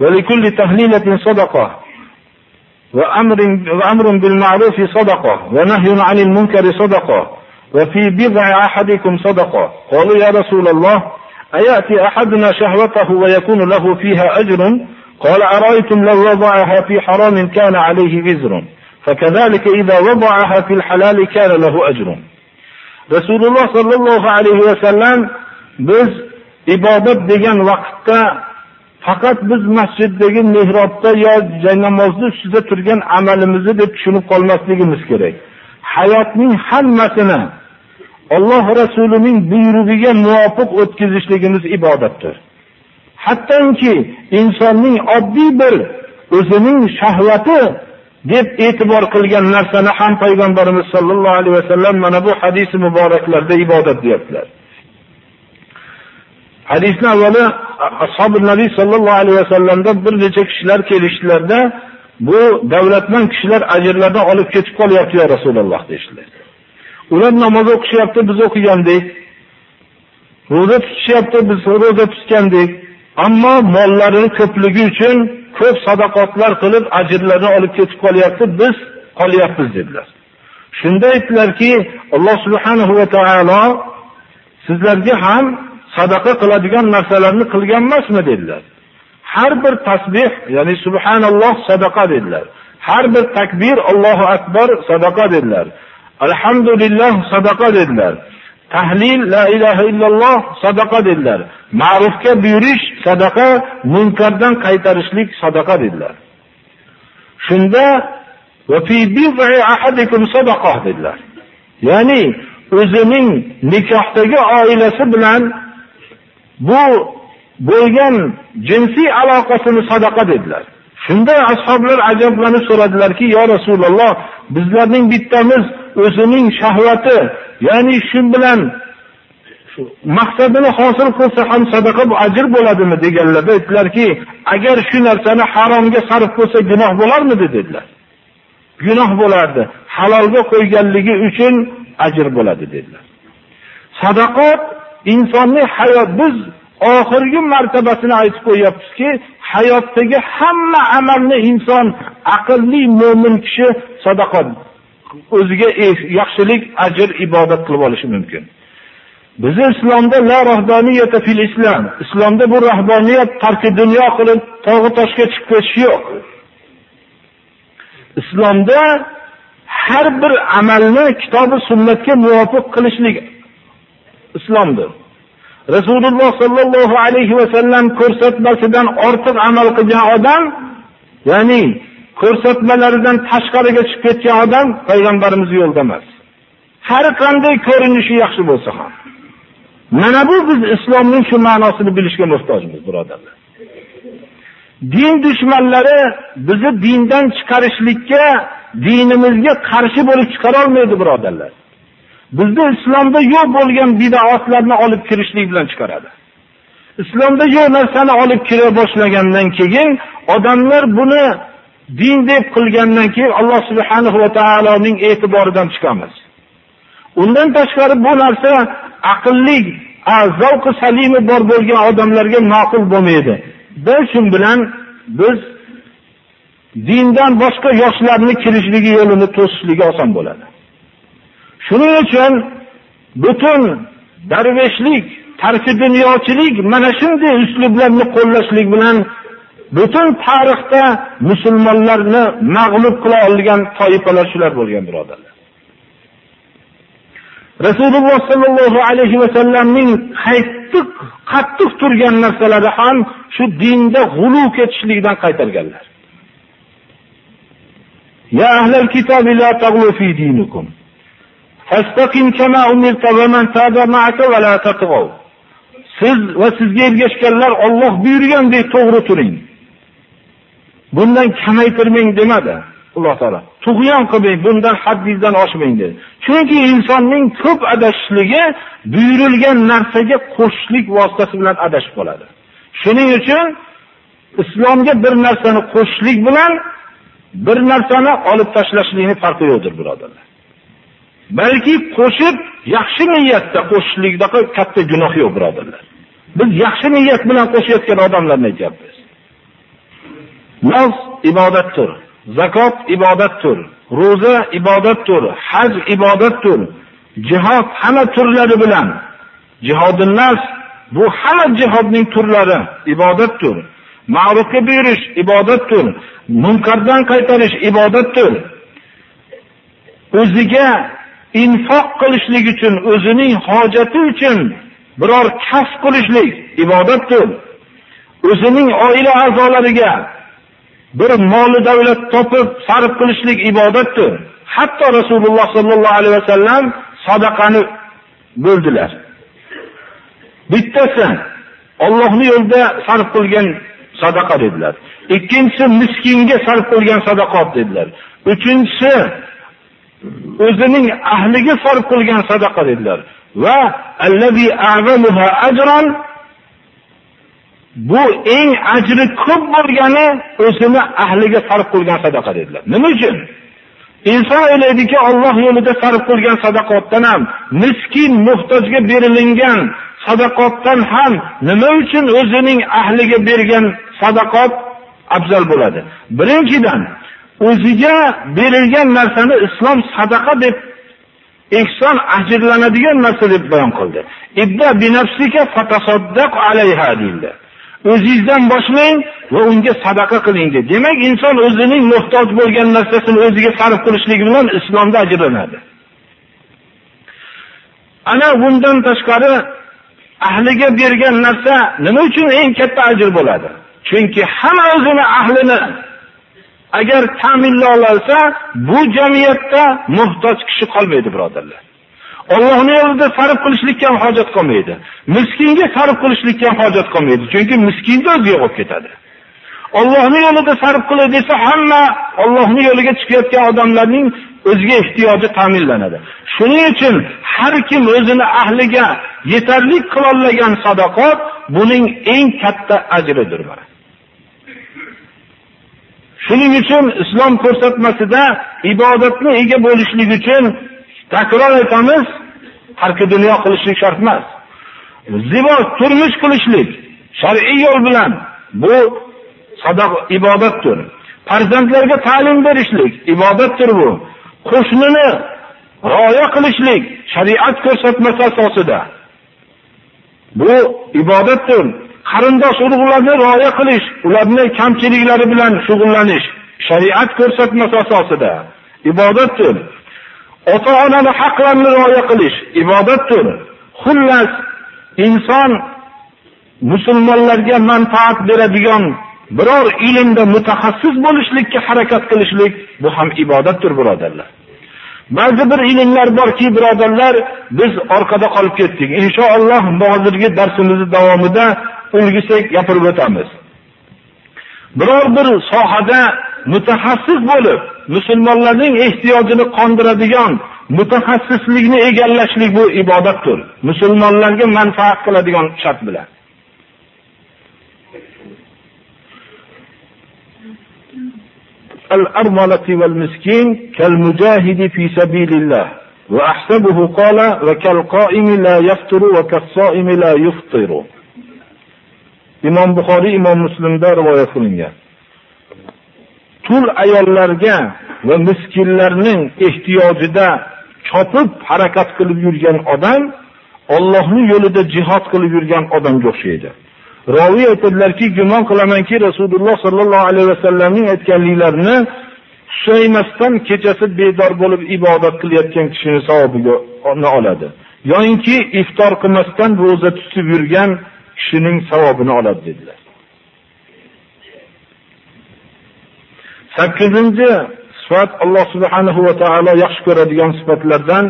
ولكل تهليلة صدقة وأمر, وأمر بالمعروف صدقة ونهي عن المنكر صدقة وفي بضع أحدكم صدقة. قالوا يا رسول الله أيأتي أحدنا شهوته ويكون له فيها أجر قال أرأيتم لو وضعها في حرام كان عليه وزر فكذلك إذا وضعها في الحلال كان له أجر Rasululloh sollallohu alayhi vasallam biz ibodat degan vaqtda faqat biz masjiddagi mehrobda yo jaynamozni ustida turgan amalimizni deb tushunib qolmasligimiz kerak. Hayotning hammasini Alloh Rasulining buyrug'iga muvofiq o'tkazishligimiz ibodatdir. Hattoki insonning oddiy bir o'zining shahvati deb e'tibor qilgan narsani ham payg'ambarimiz sollallohu alayhi vasallam mana bu hadisi muboraklarda ibodat deyaptilar. Hadisni avvali ashabul nabiy sollallohu alayhi vasallamda bir necha kishilar kelishdilarda bu davlatman kishilar ajrlardan olib ketib qolyapti ya Rasululloh deyishdilar. Ular namoz o'qishyapti, biz o'qigandik. Ro'za tutishyapti, biz ro'za tutgandik. Ammo mollarini ko'pligi uchun ko'p sadaqotlar qilib ajrlarini olib ketib qolyapti, biz qolyapmiz dedilar. Shunda aytdilarki, Alloh subhanahu va taolo sizlarga ham sadaqa qiladigan narsalarni qilgan emasmi dedilar. har bir tasbih ya'ni subhanalloh sadaqa dedilar har bir takbir allohu akbar sadaqa dedilar alhamdulillah sadaqa dedilar. Tahlil la ilaha illalloh sadaqa dedilar. Ma'rufga buyurish sadaqa munkardan qaytarishlik sadaqa dedilar. Shunda dedilar. Ya'ni o'zining nikohdagi oilasi bilan bu bo'lgan jinsiy aloqasini sadaqa dedilar. Shunda ashoblar ajablanib so'radilarki "Ya rasululloh bizlarning bittamiz o'zining shahvati ya'ni shu bilan maqsadini hosil qilsa ham sadaqa ajr bo'ladimi deganlarda aytdilarki agar shu narsani haromga sarf qilsa gunoh bo'larmidi dedilar. Gunoh bo'lardi. Halolga qo'yganligi uchun ajr bo'ladi dedilar. Sadaqat insonning hayot biz oxirgi martabasini aytib qo'yyapmizki hayotdagi hamma amalni inson aqlli mo'min kishi sadaqat o'ziga yaxshilik ajr ibodat qilib olishi mumkin. Bizi islomda la rohboniyata fil islom islomda bu rahbaniyat tarki dunyo qilib tog'i toshga chiqib ketish yo'q. Islomda har bir amalni kitobi sunnatga muvofiq qilishlik islomdir. Rasululloh sallallohu alayhi va sallam ko'rsatmasidan ortiq amal qilgan odam ya'ni ko'rsatmalaridan tashqariga chiqib ketgan odam payg'ambarimiz yo'lida emas. Har qanday ko'rinishi yaxshi bo'lsa ham. Mana bu biz islomning shu ma'nosini bilishga muhtojmiz birodarlar. Din dushmanlari bizni dindan chiqarishlikka dinimizga qarshi bo'lib chiqarolmaydi birodarlar. Bizni islomda yo'q bo'lgan bidoatlarni olib kirishlik bilan chiqaradi. Islomda yo'q narsani olib kira boshlagandan keyin odamlar buni din deb qilgandan keyin alloh subhanahu va taoloning e'tiboridan chiqamiz. Undan tashqari bu narsa aqlli zavqi salimi bor bo'lgan odamlarga ma'qul bo'lmaydi. Biz shun bilan biz dindan boshqa yoshlarni kirishligi yo'lini to'sishligi oson bo'ladi. Shuning uchun butun darveshlik tarki dunyochilik mana shunday uslublarni qo'llashlik bilan butun tarixda musulmonlarni mag'lub qila olgan toifalar shular bo'lgan birodarlar. Rasululloh sollallohu alayhi vasallamning qattiq qattiq turgan narsalari ham shu dinda g'ulu ketishlikdan qaytarganlar. Ya la taghlu fi dinikum. Man la. Siz va sizga ergashganlar Alloh buyurgandek to'g'ri turing. Bundan kamaytirmang demadi. Alloh taolo. Tug'yon qilmang bundan haddingizdan oshmang dedi. Chunki insonning ko'p adashishligi buyurilgan narsaga qo'shishlik vositasi bilan adashib qoladi shuning uchun islomga bir narsani qo'shishlik bilan bir narsani olib tashlashlikni farqi yo'qdir birodarlar. Balki qo'shib yaxshi niyatda qo'shishlikdaqa katta gunoh yo'q birodarlar. Biz yaxshi niyat bilan qo'shayotgan odamlarni aytyapmiz Nafs ibodatdir zakot ibodatdir ro'za ibodatdir haj ibodatdir jihod hamma turlari bilan. Jihodin nafs bu hamma jihodning turlari ibodatdir. Ma'rufga buyurish ibodatdir munkardan qaytarish ibodatdir. O'ziga infoq qilishlik uchun o'zining hojati uchun biror kasb qilishlik ibodatdir. O'zining oila a'zolariga bir moli davlat topib sarf qilishlik ibodatdir. Hatto rasululloh sollallohu alayhi vasallam sadaqani bo'ldilar. Bittasi Allohning yo'lida sarf qilgan sadaqa dedilar. Ikkinchisi miskinga sarf qilgan sadaqot dedilar. Uchinchisi o'zining ahliga sarf qilgan sadaqa dedilar. Va allazi a'zamuha ajran bu eng ajri ko'p bo'lgani o'zini ahliga sarf qilgan sadaqa dedilar. Nima uchun? Inson o'ylaydiki olloh yo'lida sarf qilgan sadaqotdan ham miskin muhtojga berilingan sadaqotdan ham nima uchun o'zining ahliga bergan sadaqot afzal bo'ladi? Birinchidan o'ziga berilgan narsani islom sadaqa deb ehson ajrlanadigan narsa deb bayon qildi. Deyildi. O'zingizdan boshlang va unga sadaqa qiling dedi. Demak inson o'zining muhtoj bo'lgan narsasini o'ziga sarf qilishligi bilan islomda ajrlanadi ana bundan tashqari ahliga bergan narsa nima uchun eng katta ajr bo'ladi? Chunki hamma o'zini ahlini agar ta'minlay olsa bu jamiyatda muhtoj kishi qolmaydi birodarlar. Ollohni yo'lida sarf qilishlikka ham hojat qolmaydi. Miskinga sarf qilishlikka ham hojat qolmaydi chunki miskinni o'ziga olib ketadi. Ollohni yo'lida sarf qilay desa hamma ollohni yo'liga chiqayotgan odamlarning o'ziga ehtiyoji ta'minlanadi. Shuning uchun har kim o'zini ahliga yetarli qilolmagan sadoqat buning eng katta ajridir mana. Shuning uchun islom ko'rsatmasida ibodatni ega bo'lishlik uchun takror aytamiz tarki dunyo qilishlik shart emas. Zibo turmush qilishlik shar'iy yo'l bilan bu sadaq ibodatdir. Farzandlarga ta'lim berishlik ibodatdir bu. Qo'shnini rioya qilishlik shariat ko'rsatmasi asosida. Bu ibodatdir. Qarindosh urug'larni rioya qilish ularni kamchiliklari bilan shug'ullanish shariat ko'rsatmasi asosida. Ibodatdir. Ota onani haqlarini rioya qilish ibodatdir. Xullas inson musulmonlarga manfaat beradigan biror ilmda mutaxassis bo'lishlikka harakat qilishlik bu ham ibodatdir birodarlar. Ba'zi bir ilmlar borki birodarlar biz orqada qolib ketdik. Inshaalloh hozirgi darsimizni davomida ulgisak gapirib o'tamiz. Biror bir sohada mutaxassis bo'lib musulmonlarning ehtiyojini qondiradigan mutaxassislikni egallashlik bu ibodatdir musulmonlarga manfaat qiladigan shart bilan الأرملة والمسكين كالمجاهد في سبيل الله وأحسبه قال وكالقائم لا يفطر وكالصائم لا يفطر imom buxoriy imom muslimda rivoyat qilingan tul ayollarga va miskinlarning ehtiyojida chopib harakat qilib yurgan odam Allohning yo'lida jihod qilib yurgan odamga o'xshaydi. Roviy aytadilarki gumon qilamanki rasululloh sallallohu alayhi vasallamning aytganliklarini tushaymasdan kechasi bedor bo'lib ibodat qilayotgan kishini savobiga oladi. Yo'inki iftor qilmasdan ro'za tutib yurgan kishining savobini oladi dedilar. Sakkizinchi sifat alloh subhanahu va taolo yaxshi ko'radigan sifatlardan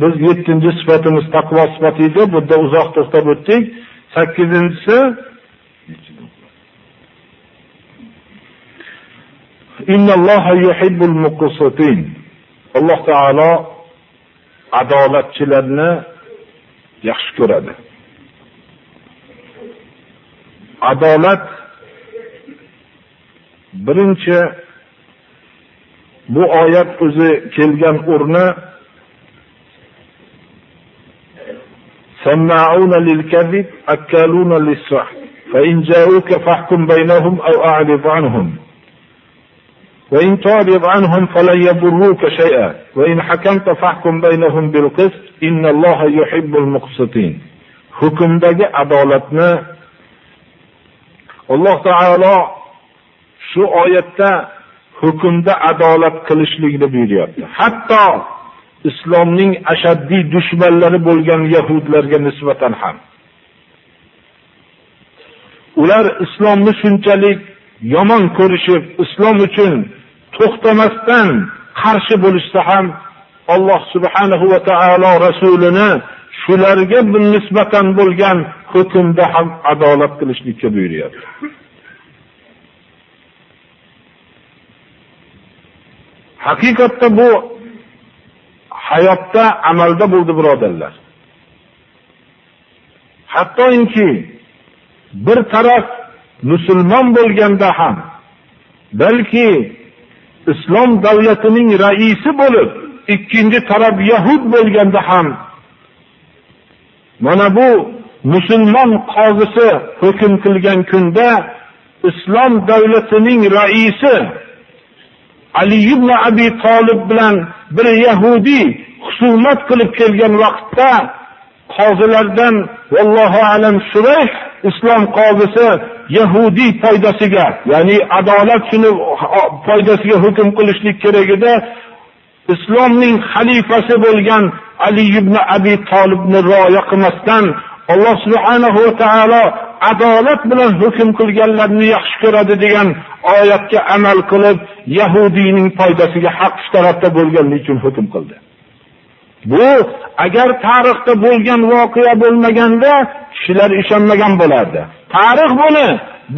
biz yettinchi sifatimiz taqvo sifati edi. Bu yerda uzoq to'xtab o'tdik. Sakkizinchisi alloh taolo adolatchilarni yaxshi ko'radi. Adolat birinchi bu oyat o'zi kelgan o'rni سماعون للكذب أكالون للسحت فإن جاءوك فاحكم بينهم أو أعرض عنهم وإن تعرض عنهم فلن يضروك شيئا وإن حكمت فاحكم بينهم بالقسط إن الله يحب المقسطين hukmdagi adolatni alloh taolo shu oyatda hukmda adolat qilishlikni buyuryapti. Hatto islomning ashaddiy dushmanlari bo'lgan yahudlarga nisbatan ham. Ular islomni shunchalik yomon ko'rishib islom uchun to'xtamasdan qarshi bo'lishsa ham alloh subhanahu va taolo rasulini shularga nisbatan bo'lgan hukmda ham adolat qilishlikka buyuryapti. Haqiqatda bu hayotda amalda bo'ldi birodarlar. Hattoki bir taraf musulmon bo'lganda ham balki islom davlatining raisi bo'lib ikkinchi taraf yahud bo'lganda ham mana bu musulmon qozisi hukm qilgan kunda islom davlatining raisi ali ibn abi Talib bilan bir Yahudi husumat qilib kelgan vaqtda qozilardan vallohu alam surayh islom qozisi Yahudi foydasiga ya'ni adolat shuni foydasiga hukm qilishlik kerak edi islomning xalifasi bo'lgan ali ibn abi Talibni rioya qilmasdan alloh subhanahu va taolo adolat bilan hukm qilganlarni yaxshi ko'radi degan oyatga amal qilib yahudiyning foydasiga haq tarafda bo'lganligi uchun hukm qildi. Bu agar tarixda bo'lgan voqea bo'lmaganda kishilar ishonmagan bo'lardi. Tarix buni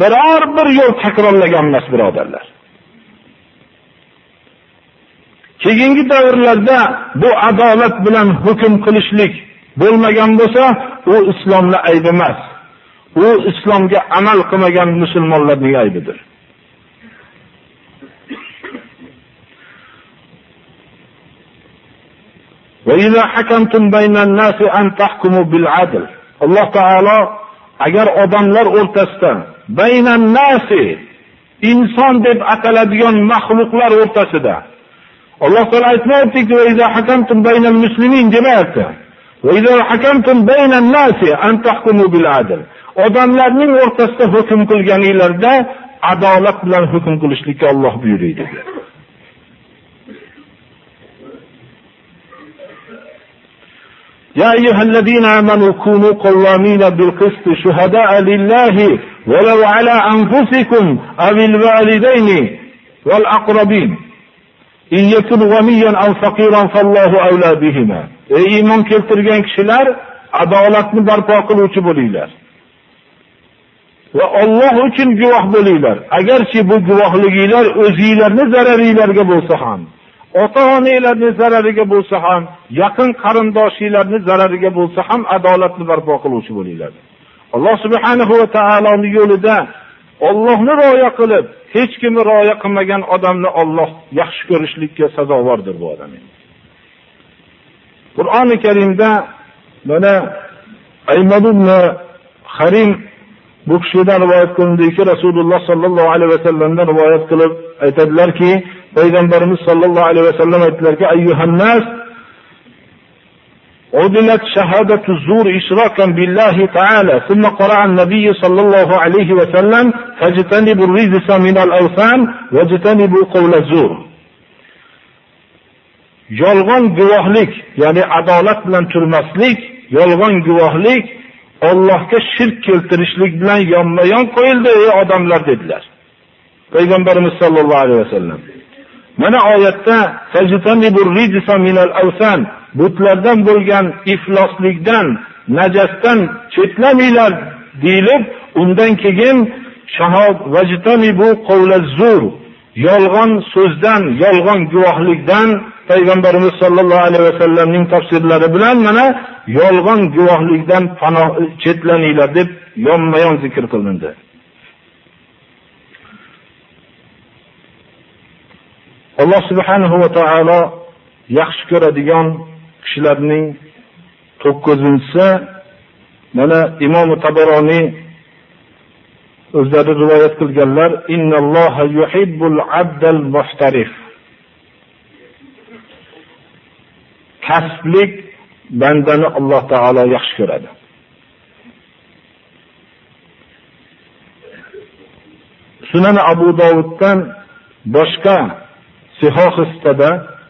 biror bir yo'l takrorlagan emas birodarlar. Keyingi davrlarda bu adolat bilan hukm qilishlik bo'lmagan bo'lsa u islomni aybi emas. U islomga amal qilmagan musulmonlarning aybidir? Alloh taolo agar odamlar o'rtasida baynan nasi inson deb ataladigan mahluqlar o'rtasida alloh taolo aytmayaptiki demayapti. Odamlarning o'rtasida hukm qilganinglarda adolat bilan hukm qilishlikka olloh buyuriydi يا أيها الذين آمنوا كونوا قوامين بالقسط شهداء لله ولو على أنفسكم أو الوالدين والأقربين إن يكن غنيا أو فقيرا فالله أولى بهما ey iymon keltirgan kishilar adolatni barpo qiluvchi bo'linglar. Va Alloh uchun guvoh bo'linglar. Agarchi bu guvohliginglar o'zinglarni zararinglarga bo'lsa ham ota onanglarni zarariga bo'lsa ham yaqin qarindoshinglarni zarariga bo'lsa ham adolatni barpo qiluvchi bo'linglar. Alloh subhanahu va taoloni yo'lida Allohni rioya qilib hech kimni rioya qilmagan odamni Alloh yaxshi ko'rishlikka sazovordir bu odam qur'oni karimda mana ibn harim bu kishidan rivoyat qilindiki rasululloh sollallohu alayhi vasallamdan rivoyat qilib aytadilarki payg'ambarimiz sollallohu alayhi vasallam aytdilarki ayyuhannas عدلت شهادة الزور إشراكا بالله تعالى ثم قرأ النبي صلى الله عليه وسلم فاجتنبوا الرجس من الأوثان واجتنبوا قول الزور yolg'on guvohlik ya'ni adolat bilan turmaslik yolg'on guvohlik Allohga shirk keltirishlik bilan yonma yon qo'yildi ey odamlar dedilar. Payg'ambarimiz sollallohu alayhi vasallam. Mana oyatda butlardan bo'lgan ifloslikdan najasdan chetlamanglar deyilib undan keyin yolg'on so'zdan yolg'on guvohlikdan payg'ambarimiz sollallohu alayhi vasallamning tafsirlari bilan mana yolg'on guvohlikdan panoh chetlaninglar deb yonma yon zikr qilindi. Alloh subhanahu va taolo yaxshi ko'radigan kishilarning to'qqizinchisi mana imom tabaroniy o'zlari rivoyat qilganlar kasblik bandani Alloh taolo yaxshi ko'radi. Sunan Abu Davuddan boshqa Sihoh istada,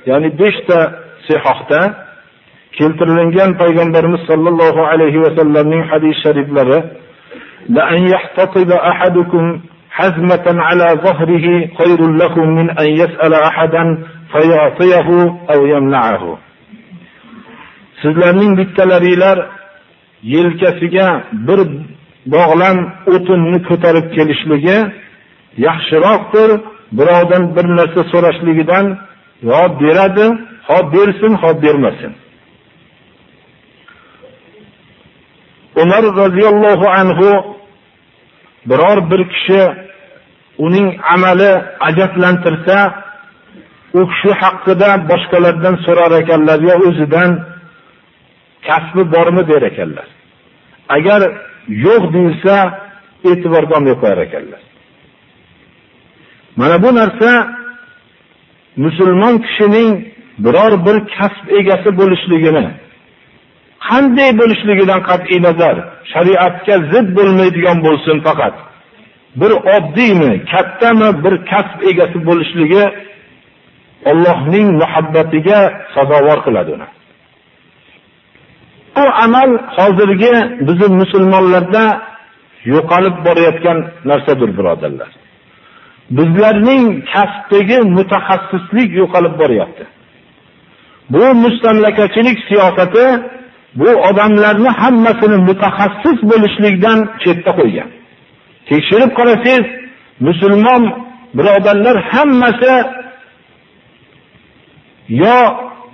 ya'ni 5 ta Sihohda keltirilgan payg'ambarimiz sollallohu alayhi va sallamning hadis shariflari la an yahtatiba ahadukum hazmatan ala zahrihi khayrun lakum min an yas'ala ahadan fayatiyahu aw yamna'ahu sizlarning bittalaringlar yelkasiga bir bog'lam o'tinni ko'tarib kelishligi yaxshiroqdir. Birovdan bir narsa so'rashligidan yo beradi ho bersin ho bermasin. Umar roziyallohu anhu biror bir kishi uning amali ajablantirsa u kishi haqida boshqalardan so'rar ekanlar yo o'zidan kasbi bormi der ekanlar. Agar yo'q deyilsa e'tiborga olmay qo'yar ekanlar. Mana bu narsa musulmon kishining biror bir kasb egasi bo'lishligini qanday bo'lishligidan qat'iy nazar shariatga zid bo'lmaydigan bo'lsin faqat. Bir oddiymi kattami bir kasb egasi bo'lishligi Allohning muhabbatiga sazovor qiladi uni. Amal hozirgi bizning musulmonlarda yo'qolib borayotgan narsadir birodarlar. Bizlarning kasbdagi mutaxassislik yo'qolib boryapti. Bu mustamlakachilik siyosati bu odamlarni hammasini mutaxassis bo'lishlikdan chetda qo'ygan. Tekshirib qarasangiz musulmon birodarlar hammasi yo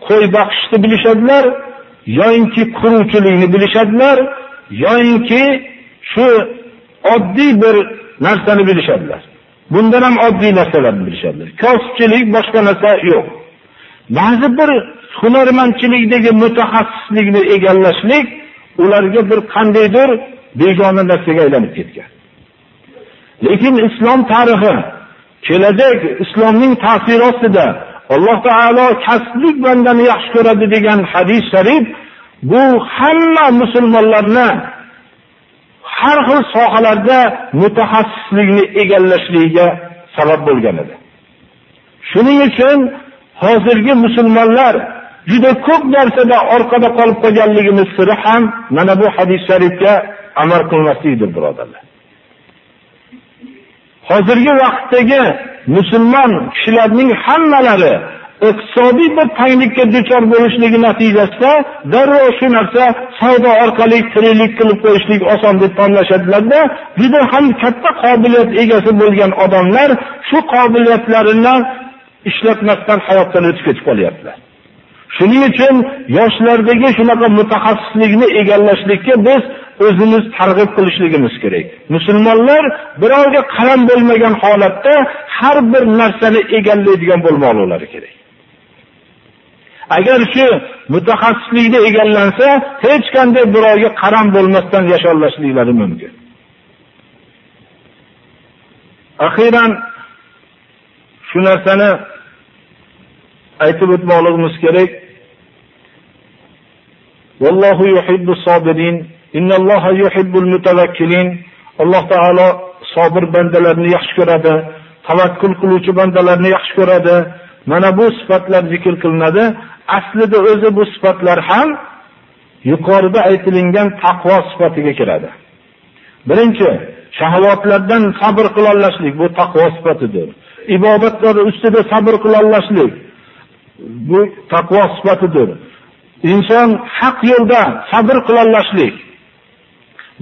qo'y boqishni bilishadilar yoyinki quruvchilikni bilishadilar yoyinki shu oddiy bir narsani bilishadilar. Bundan ham oddiy narsalarni bilishadilar. Kosibchilik boshqa narsa yo'q. Ba'zi bir hunarmandchilikdagi mutaxassislikni egallashlik ularga bir qandaydir begona narsaga aylanib ketgan. Lekin islom tarixi kelajak islomning ta'siri ostida alloh taolo kasblik bandani yaxshi ko'radi degan hadis sharif bu hamma musulmonlarni har xil sohalarda mutaxassislikni egallashligiga sabab bo'lgan edi. Shuning uchun hozirgi musulmonlar juda ko'p narsada orqada qolib qolganligimiz siri ham mana bu hadis sharifga amal qilmaslikdir birodarlar. Hozirgi vaqtdagi musulmon kishilarning hammalari iqtisodiy bir tanglikka duchor bo'lishligi natijasida darrov shu narsa savdo orqali tiriklik qilib qo'yishlik oson deb tanlashadilarda juda ham katta qobiliyat egasi bo'lgan odamlar shu qobiliyatlarini ishlatmasdan hayotdan o'tib ketib qolyaptilar. Shuning uchun yoshlardagi shunaqa mutaxassislikni egallashlikka biz o'zimiz targ'ib qilishligimiz kerak. Musulmonlar birovga qaram bo'lmagan holatda har bir narsani egallaydigan bo'lmoqlari kerak. Agar shu mutaxassislikni egallansa hech qanday birovga qaram bo'lmasdan yasholashliklari mumkin. Axiran shu narsani aytib o'tmoqligimiz kerak. Vallohu yuhibbus sobirin innalloha yuhibbul mutawakkilin. Alloh taolo sabr bandalarni yaxshi ko'radi tavakkul qiluvchi bandalarni yaxshi ko'radi. Mana bu sifatlar zikr qilinadi. Aslida o'zi bu sifatlar ham yuqorida aytilingan taqvo sifatiga kiradi. Birinchi shahvatlardan sabr qilolmaslik bu taqvo sifatidir. Ibodatlar ustida sabr qilolmaslik bu taqvo sifatidir. Inson haq yo'lda sabr qilolmaslik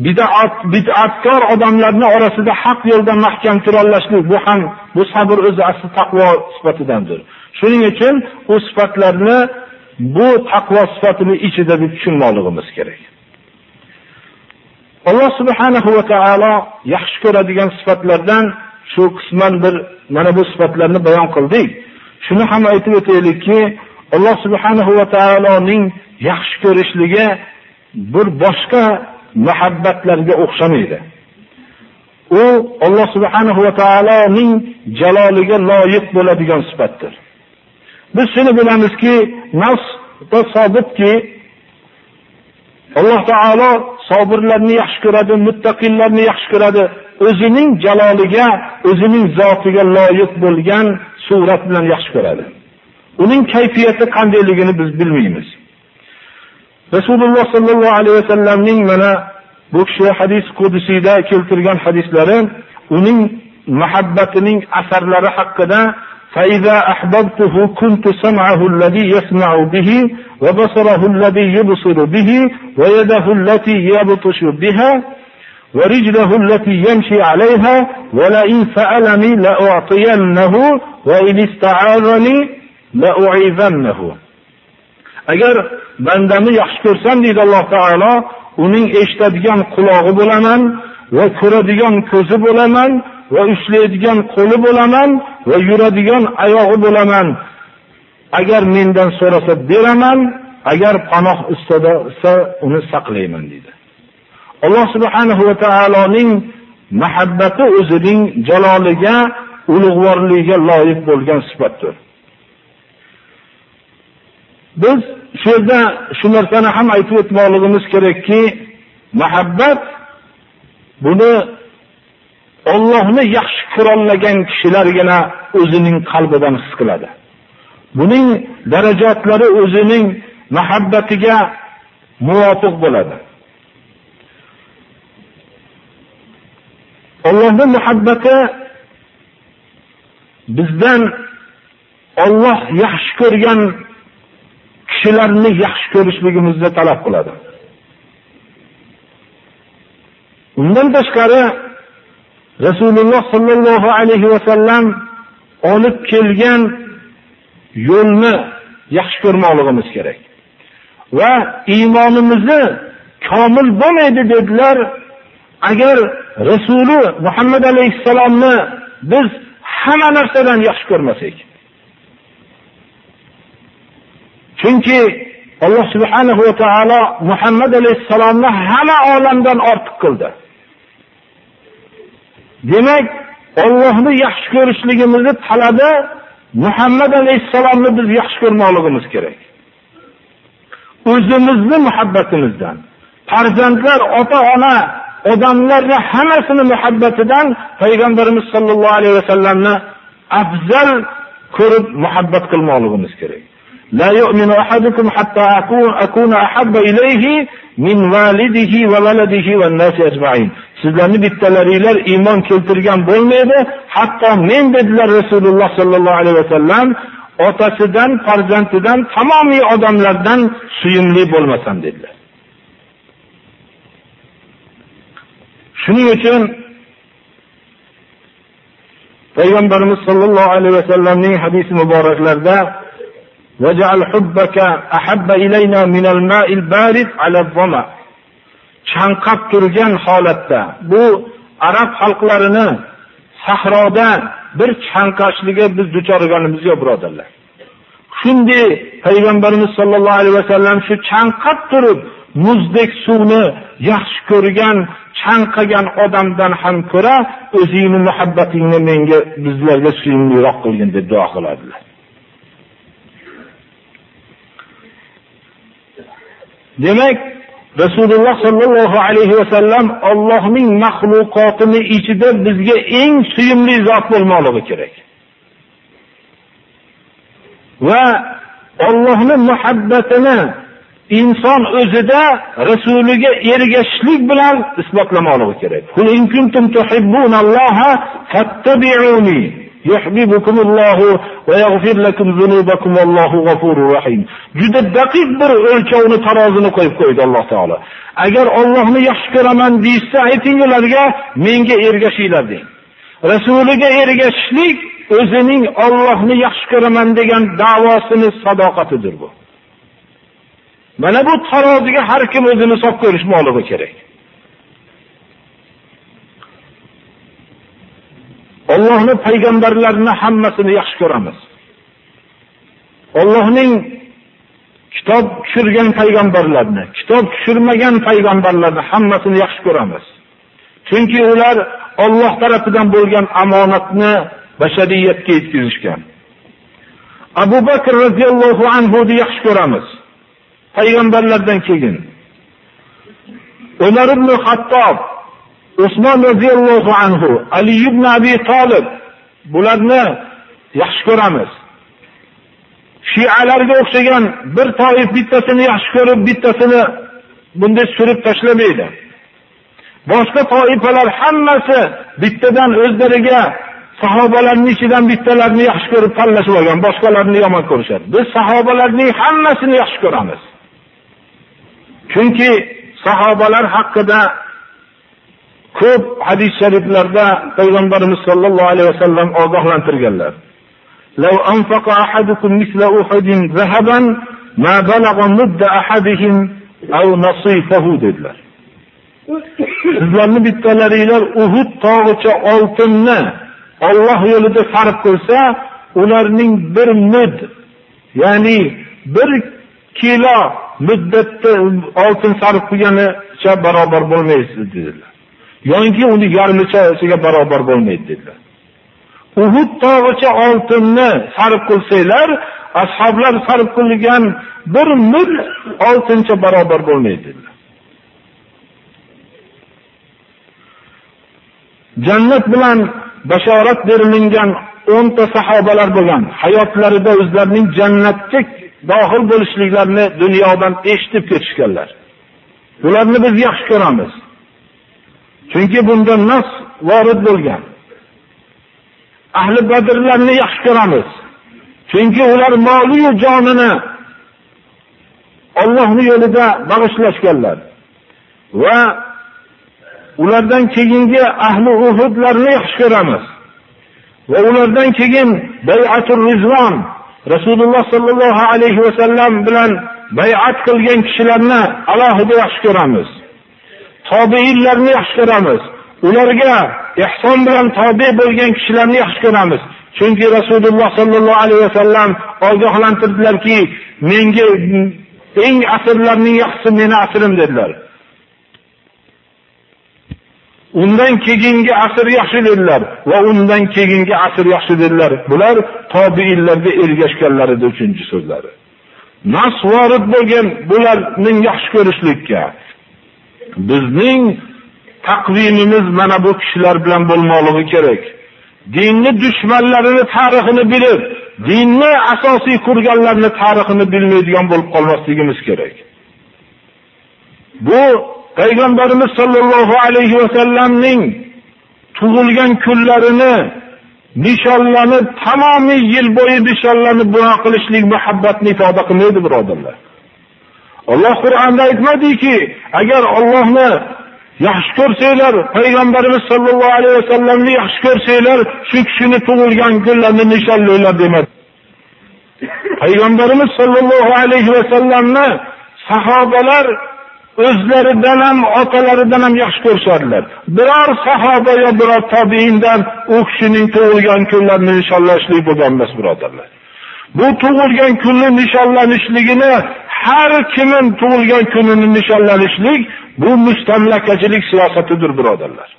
bidat bid'atkor odamlarni orasida haq yo'lda mahkam turolmaslik bu ham bu sabr o'zi asli taqvo sifatidandir. Shuning uchun u sifatlarni bu taqvo sifatini ichida deb tushunmoqligimiz kerak. Alloh subhanahu va taolo yaxshi ko'radigan sifatlardan shu qisman bir mana bu sifatlarni bayon qildik. Shuni ham aytib o'taylikki alloh subhanahu va taoloning yaxshi ko'rishligi bir boshqa muhabbatlarga o'xshamaydi. U alloh subhanahu va taoloning jaloliga loyiq bo'ladigan sifatdir. Biz shuni bilamizki nafsda sobitki alloh taolo sobirlarni yaxshi ko'radi muttaqillarni yaxshi ko'radi. O'zining jaloliga o'zining zotiga loyiq bo'lgan surat bilan yaxshi ko'radi. Uning kayfiyati qandayligini biz bilmaymiz. Rasululloh sollallohu alayhi vasallamning mana bu kishi hadis qudusiyda keltirgan hadislari uning muhabbatining asarlari haqida فإذا أحببته كنت سمعه الذي يسمع به وبصره الذي يبصر به ويده التي يبطش بها ورجله التي يمشي عليها ولئن سألني لأعطينه وإن استعاذني لأعيذنه agar bandamni yaxshi ko'rsam deydi alloh taolo uning eshitadigan qulog'i bo'laman va ko'radigan ko'zi bo'laman va ushlaydigan qo'li bo'laman va yuradigan oyog'i bo'laman. Agar mendan so'rasa beraman agar panoh istasa uni saqlayman deydi. Alloh subhanahu va taoloning muhabbati o'zining jaloliga ulug'vorligiga loyiq bo'lgan sifatdir. Biz shu yerda shu narsani ham aytib o'tmoqligimiz kerakki muhabbat buni Allohni yaxshi ko'rolmagan kishilargina o'zining qalbidan his qiladi. Buning darajatlari o'zining muhabbatiga muvofiq bo'ladi. Allohning muhabbati bizdan Alloh yaxshi ko'rgan kishilarni yaxshi ko'rishligimizni talab qiladi. Undan tashqari Rasululloh sollallohu alayhi va sallam olib kelgan yo'lni yaxshi ko'rmoqligimiz kerak. Va iymonimizni komil bo'lmaydi dedilar. Agar Rasuli Muhammad alayhisalomni biz hamma narsadan yaxshi ko'rmasak. Chunki Alloh subhanahu va taolo Muhammad alayhisalomni hamma olamdan ortiq qildi. Demak, Allohni yaxshi ko'rishligimizni talabi Muhammad alayhisalomni biz yaxshi ko'rmoqligimiz kerak. O'zimizni muhabbatimizdan, farzandlar, ota-ona, odamlarni hammasini muhabbatidan payg'ambarimiz sollallohu alayhi vasallamni afzal ko'rib muhabbat qilmoqligimiz kerak. لا يؤمن أحدكم حتى أكون, أكون أحب إليه من والده وولده والناس أجمعين sizlarni bittalaringlar iymon keltirgan bo'lmaydi hatto men dedilar rasululloh sollallohu alayhi vasallam otasidan farzandidan tamomiy odamlardan suyumli bo'lmasam dedilar shuning uchun payg'ambarimiz sollallohu alayhi vasallamning hadisi muboraklarida وجعل حبك أحب إلينا من الماء البارد على الظمأ chanqab turgan holatda bu arab xalqlarini sahroda bir chanqashligiga biz duchor bo'lganimiz yo'q birodarlar shunday payg'ambarimiz sollallohu alayhi vasallam shu chanqab turib muzdek suvni yaxshi ko'rgan chanqagan odamdan ham ko'ra o'zingni muhabbatingni menga bizlarga suyumliroq qilgin deb duo qiladilar Demak rasululloh sollallohu alayhi vasallam Allohning maxluqotini ichida bizga eng suyumli zot bo'lmoqligi kerak. Va Allohning muhabbatini inson o'zida rasuliga ergashishlik bilan isbotlamoqligi kerak. Qul in va yaghfir lakum zunubakum vallohu g'afurur rahim. Juda daqiq bir o'lchovni tarozini qo'yib qo'ydi Alloh taolo. Agar Allohni yaxshi ko'raman deysa, ayting ularga menga ergashinglar deng. Rasuliga ergashishlik o'zining Allohni yaxshi ko'raman degan da'vosini sadoqatidir bu. Mana bu taroziga har kim o'zini solib ko'rishmoqligi kerak. Allohning payg'ambarlarini hammasini yaxshi ko'ramiz. Allohning kitob tushirgan payg'ambarlarni, kitob tushirmagan payg'ambarlarni hammasini yaxshi ko'ramiz. Chunki ular Alloh tarafidan bo'lgan omonatni bashariyatga yetkazishgan. Abu Bakr radhiyallohu anhu ni yaxshi ko'ramiz. Payg'ambarlardan keyin. Umar ibn Xattob, Usmon radhiyallohu anhu, Ali ibn Abi Talib bularni yaxshi ko'ramiz. shialarga o'xshagan bir toif bittasini yaxshi ko'rib, bittasini bunday surib tashlamaydi. Boshqa toifalar hammasi bittadan o'zlariga sahobalarning ichidan bittalarni yaxshi ko'rib tanlashib olgan, boshqalarini yomon ko'rishadi. Biz sahobalarning hammasini yaxshi ko'ramiz. Chunki sahobalar haqida Ko'p hadis shariflarda payg'ambarimiz sollallohu alayhi vasallam ogohlantirganlar. Law anfaqa ahadukum misla uhudin zahaban ma balagha mudda ahadihim aw nasifahu dedilar. Sizlarni bittalaringlar Uhud tog'icha oltinni Alloh yo'lida sarf qilsa, ularning bir mud, ya'ni bir kilo muddatda oltin sarf qilganicha barobar bo'lmaysiz dedilar. Yonki uni yarmichasiga barobar bo'lmaydi dedilar. Uhud tog'icha oltinni sarf qilsanglar, ashoblar sarf qilgan bir mil oltinchi barobar bo'lmaydi dedilar. jannat bilan bashorat berilingan o'nta sahobalar bo'lgan hayotlarida o'zlarining jannatga dohil bo'lishliklarini dunyodan eshitib ketishganlar Ularni biz yaxshi ko'ramiz chunki bunda nas vorid bo'lgan. Ahli badrlarni yaxshi ko'ramiz. Chunki ular moliyu jonini Allohning yo'lida bag'ishlashganlar. Va ulardan keyingi ahli uhudlarni yaxshi ko'ramiz. Va ulardan keyin bayatul rizvon rasululloh sollallohu alayhi va sallam bilan bayat qilgan kishilarni alohida yaxshi ko'ramiz. Tobeinlarni yaxshi ko'ramiz. Ularga ehson bilan tobe bo'lgan kishilarni yaxshi ko'ramiz. Chunki rasululloh sollallohu alayhi vasallam ogohlantirdilarki menga eng asrlarning yaxshisi meni asrim dedilar. Undan keyingi asr yaxshi dedilar va undan keyingi asr yaxshi dedilar. Bular tobiinlarga ergashganlar edi uchinchi so'zlari. Nas vorid bo'lgan bularning yaxshi ko'rishlikka bizning taqvimimiz mana bu kishilar bilan bo'lmoqligi kerak. Dinni dushmanlarini tarixini bilib dinni asosiy qurganlarni tarixini bilmaydigan bo'lib qolmasligimiz kerak. Bu payg'ambarimiz sollallohu alayhi vasallamning tug'ilgan kunlarini nishonlanib tamomiy yil bo'yi nishonlanib bunaqa qilishlik muhabbatni ifoda qilmaydi birodarlar. Alloh qur'onda aytmadiki agar Allohni yaxshi ko'rsanglar payg'ambarimiz sollallohu alayhi vasallamni yaxshi ko'rsanglar shu kishini tug'ilgan kunlarini nishonlanglar demadi payg'ambarimiz sollallohu alayhi vasallamni sahobalar o'zlaridan ham otalaridan ham yaxshi ko'rishadilar. biror sahoba yo biror tabiindan u kishining tug'ilgan kunlarini nishonlashlik bo'lgan emas birodarlar bu tug'ilgan kunni nishonlanishligini har kimin tug'ilgan kunini nishonlanishlik bu mustamlakachilik siyosatidir birodarlar.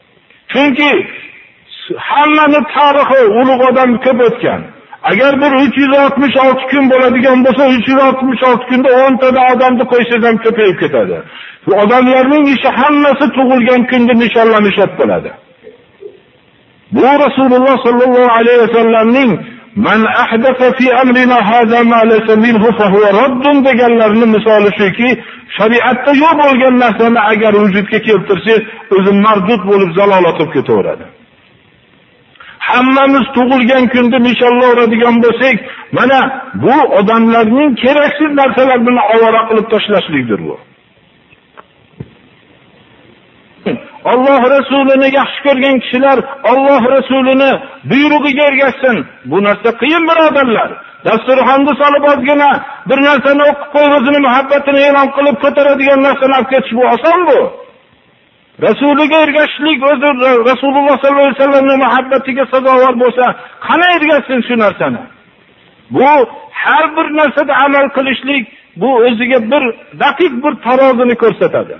Chunki hammani tarixi ulug' odam ko'p o'tgan. Agar bir uch yuz oltmish olti kun bo'ladigan bo'lsa 366 kunda 10 ta odamni qo'ysangiz ham ko'payib ketadi. Bu odamlarning ishi hammasi tug'ilgan kunni nishonlanishib bo'ladi. Bu rasululloh sallallohu alayhi vasallamning man ahdatha fi amrina hadha ma laysa minhu fa huwa raddun deganlarini misoli shuki shariatda yo'q bo'lgan narsani agar vujudga keltirsangiz o'zi mardud bo'lib zalolat olib ketaveradi. Hammamiz tug'ilgan kunni nishonlayveradigan bo'lsak mana bu odamlarning keraksiz narsalar bilan ovora qilib tashlashlikdir bu. Alloh rasulini yaxshi ko'rgan kishilar Alloh rasulini buyrug'iga ergashsin. Bu narsa qiyin birodarlar. Dasturxonni solib ozgina bir narsani o'qib qo'yib o'zini muhabbatini e'lon qilib ko'taradigan narsani olib ketish bu oson bu. Rasuliga ergashishlik o'zi rasululloh sollallohu alayhi vasallamning muhabbatiga sazovor bo'lsa qanday ergashsin shu narsani? Bu har bir narsada amal qilishlik bu o'ziga bir daqiq bir tarozini ko'rsatadi.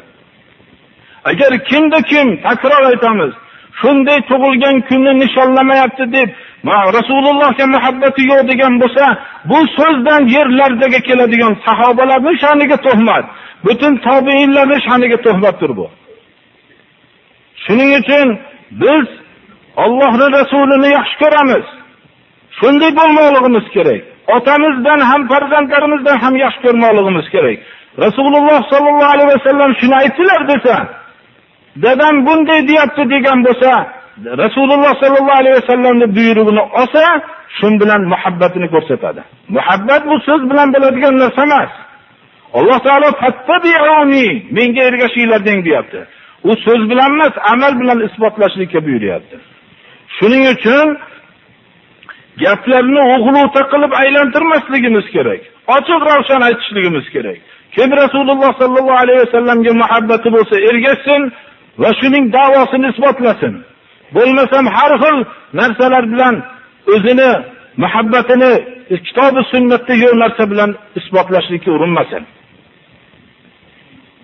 Agar kimda kim takror aytamiz shunday tug'ilgan kunni nishonlamayapti deb rasulullohga muhabbati yo'q degan bo'lsa bu so'zdan yerlardagi keladigan sahobalarni sha'niga tuhmat butun tobeinlarni sha'niga tuhmatdir bu. Shuning uchun biz ollohni rasulini yaxshi ko'ramiz. Shunday bo'lmoqligimiz kerak. Otamizdan ham farzandlarimizdan ham yaxshi ko'rmoqligimiz kerak. Rasululloh sollallohu alayhi vasallam shuni aytdilar desa dadam bunday deyapti degan bo'lsa rasululloh sollallohu alayhi vasallamni buyrug'ini olsa shu bilan muhabbatini ko'rsatadi. Muhabbat bu so'z bilan bo'ladigan narsa emas. Alloh taolo menga ergashinglar deng deyapti. U so'z bilan emas amal bilan isbotlashlikka buyuryapti. Shuning uchun gaplarni o'g'luta qilib aylantirmasligimiz kerak ochiq ravshan aytishligimiz kerak. Kim rasululloh sollallohu alayhi vasallamga muhabbati bo'lsa ergashsin va shuning davosini isbotlasin. Bo'lmasam har xil narsalar bilan o'zini muhabbatini kitobi sunnatda yo'q narsa bilan isbotlashlikka urinmasin.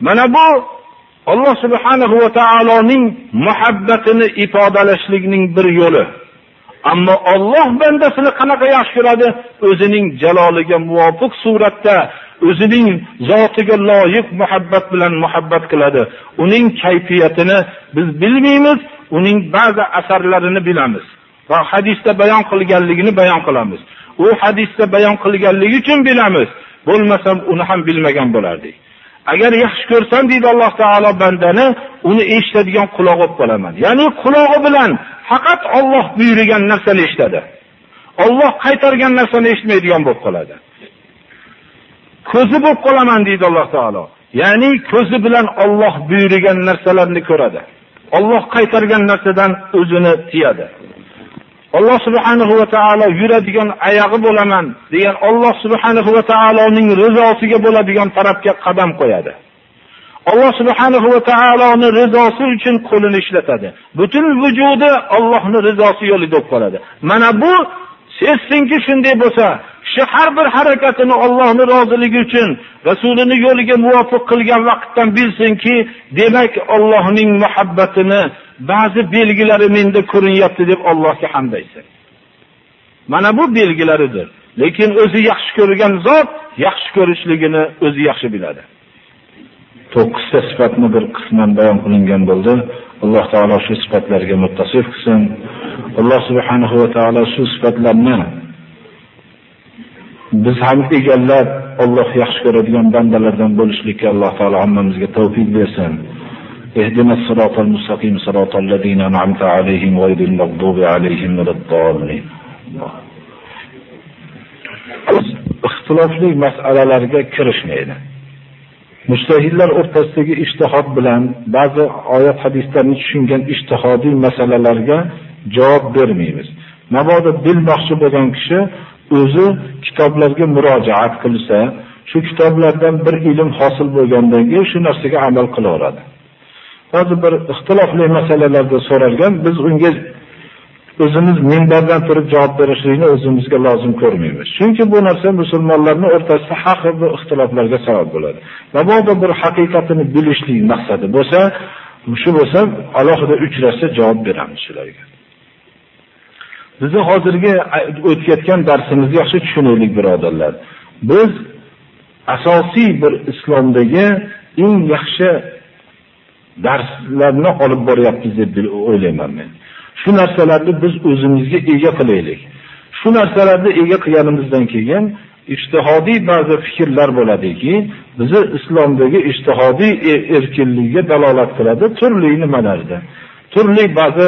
Mana bu alloh subhanahu va taoloning muhabbatini ifodalashlikning bir yo'li. Ammo Alloh bandasini qanaqa yaxshi ko'radi? O'zining jaloliga muvofiq suratda o'zining zotiga loyiq muhabbat bilan muhabbat qiladi. Uning kayfiyatini biz bilmaymiz, uning ba'zi asarlarini bilamiz. Va hadisda bayon qilganligini bayon qilamiz. U hadisda bayon qilganligi uchun bilamiz. Bo'lmasam uni ham bilmagan bo'lardik. Agar yaxshi ko'rsam deydi Alloh taolo bandani, uni eshitadigan quloq olib qolaman. Ya'ni qulog'i bilan faqat Alloh buyurgan narsani eshitadi. Alloh qaytargan narsani eshitmaydigan bo'lib qoladi. Ko'zi bo'lib qolaman deydi Alloh taolo. Ya'ni ko'zi bilan Alloh buyurgan narsalarni ko'radi. Alloh qaytargan narsadan o'zini tiyadi. Alloh subhanahu va taolo yuradigan oyog'i bo'laman degan Alloh subhanahu va taoloning rizosiga bo'ladigan tarafga qadam qo'yadi. Alloh subhanahu va taoloning rizosi uchun qo'lini ishlatadi. Butun vujudi Allohning rizosi yo'lida bo'lib qoladi. Mana bu sezsinki shunday bo'lsa, kishi har bir harakatini Allohni roziligi uchun, Rasulining yo'liga muvofiq qilgan vaqtdan bilsinki, demak Allohning muhabbatini ba'zi belgilari menda ko'rinyapti deb Allohga hamd aytsin. Mana bu belgilaridir. Lekin o'zi yaxshi ko'rgan zot yaxshi ko'rishligini o'zi yaxshi biladi. To'qqizta sifatni bir qisman bayon qilingan bo'ldi. Alloh taolo shu sifatlarga muttasif qilsin. Alloh subhanahu va taolo shu sifatlarni biz ham egallab Alloh yaxshi ko'radigan bandalardan bo'lishlikka Alloh taolo hammamizga tavfiq bersin. Ihdinas siratal mustaqim siratal ladina an'amta alayhim ghayril maghdubi alayhim waladdallin. Ixtilofli masalalarga kirishmaydi. Mustahillar o'rtasidagi ijtihod bilan ba'zi oyat hadislarni tushungan ijtihodiy masalalarga javob bermaymiz. Mabodo bilmoqchi bo'lgan kishi o'zi kitoblarga murojaat qilsa, shu kitoblardan bir ilm hosil bo'lgandan keyin shu narsaga amal qilaveradi. Hozir bir ixtilofli masalalarda so'ralgan, biz unga o'zimiz minbardan turib javob berishlikni o'zimizga lozim ko'rmaymiz. Chunki bu narsa musulmonlarning o'rtasida haq va ixtiloflarga sabab bo'ladi. Mabodo bir haqiqatini bilishlik maqsadi bo'lsa, shu bo'lsa alohida uchrashsa javob beramiz shularga. Bizi hozirgi o'tayotgan darsimizni yaxshi tushunaylik birodarlar. Biz asosiy bir islomdagi eng yaxshi darslarni olib boryapmiz deb o'ylayman men. Shu narsalarni biz o'zimizga ega qilaylik. Shu narsalarni ega qilganimizdan keyin ijtihodiy ba'zi fikrlar bo'ladiki, bizni islomdagi ijtihodiy e-, erkinlikka dalolat qiladi turli nimalarda. Turli ba'zi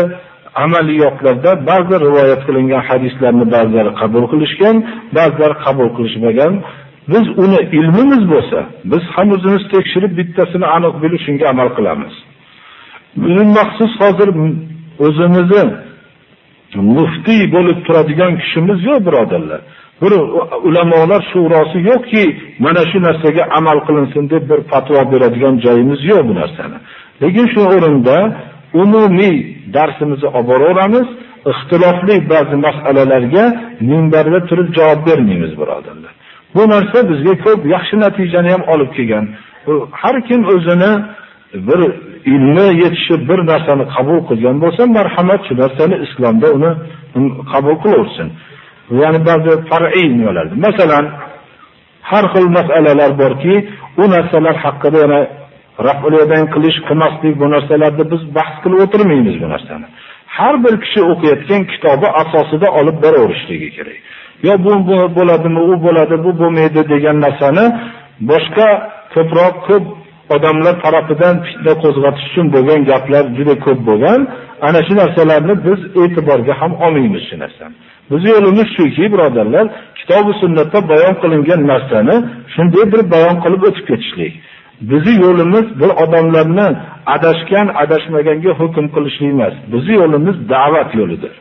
amaliyotlarda ba'zi rivoyat qilingan hadislarni ba'zilari qabul qilishgan, ba'zilari qabul qilishmagan. Biz uni ilmimiz bo'lsa, biz ham o'zimiz tekshirib bittasini aniq bilib shunga amal qilamiz. Buning maxsus hozir o'zimizni muftiy bo'lib turadigan kishimiz yo'q, birodarlar. Bir ulamolar shurosi yo'qki, mana shu narsaga amal qilinsin deb bir fatvo beradigan joyimiz yo'q bu narsani. Lekin shu o'rinda umumiy darsimizni olib boraveramiz. Ixtilofli ba'zi masalalarga minbarda turib javob bermaymiz, birodarlar. Bu narsa bizga ko'p yaxshi natijani ham olib kelgan. Har kim o'zini bir ilmi yetishib bir narsani qabul qilgan bo'lsa, marhamat shu narsani islomda uni qabul qilaversin. Ya'ni ba'zi far'iy nimalar. Masalan, har xil masalalar borki, u narsalar haqida yana raf'ul qilish, qilmaslik bu narsalarda biz bahs qilib o'tirmaymiz bu narsani. Har bir kishi o'qiyotgan kitobi asosida olib boraverishligi kerak. Yo bu bo'ladimi, u bo'ladi, bu bo'lmaydi degan narsani boshqa ko'proq ko'p odamlar tarafidan fitna qo'zg'atish uchun bo'lgan gaplar juda ko'p bo'lgan. Ana shu narsalarni biz e'tiborga ham olmaymiz shu narsani. Biz yo'limiz shuki, birodarlar, kitob va sunnatda bayon qilingan narsani shunday bir bayon qilib o'tib ketishlik. Bizi yo'limiz bir odamlarni adashgan, adashmaganga hukm qilishlik emas. Bizi yo'limiz da'vat yo'lidir.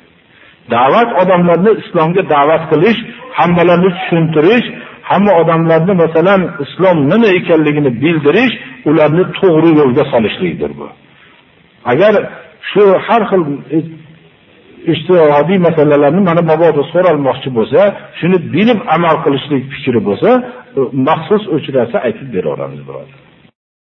Da'vat odamlarni islomga da'vat qilish, hammalarni tushuntirish, hamma odamlarni masalan islom nima ekanligini bildirish, ularni to'g'ri yo'lga solishlikdir bu. Agar shu har xil e, ijtihodiy masalalarni mana mabodo so'ralmoqchi bo'lsa, shuni bilib amal qilishlik fikri bo'lsa, e, maxsus o'chirasa aytib beraveramiz birodar.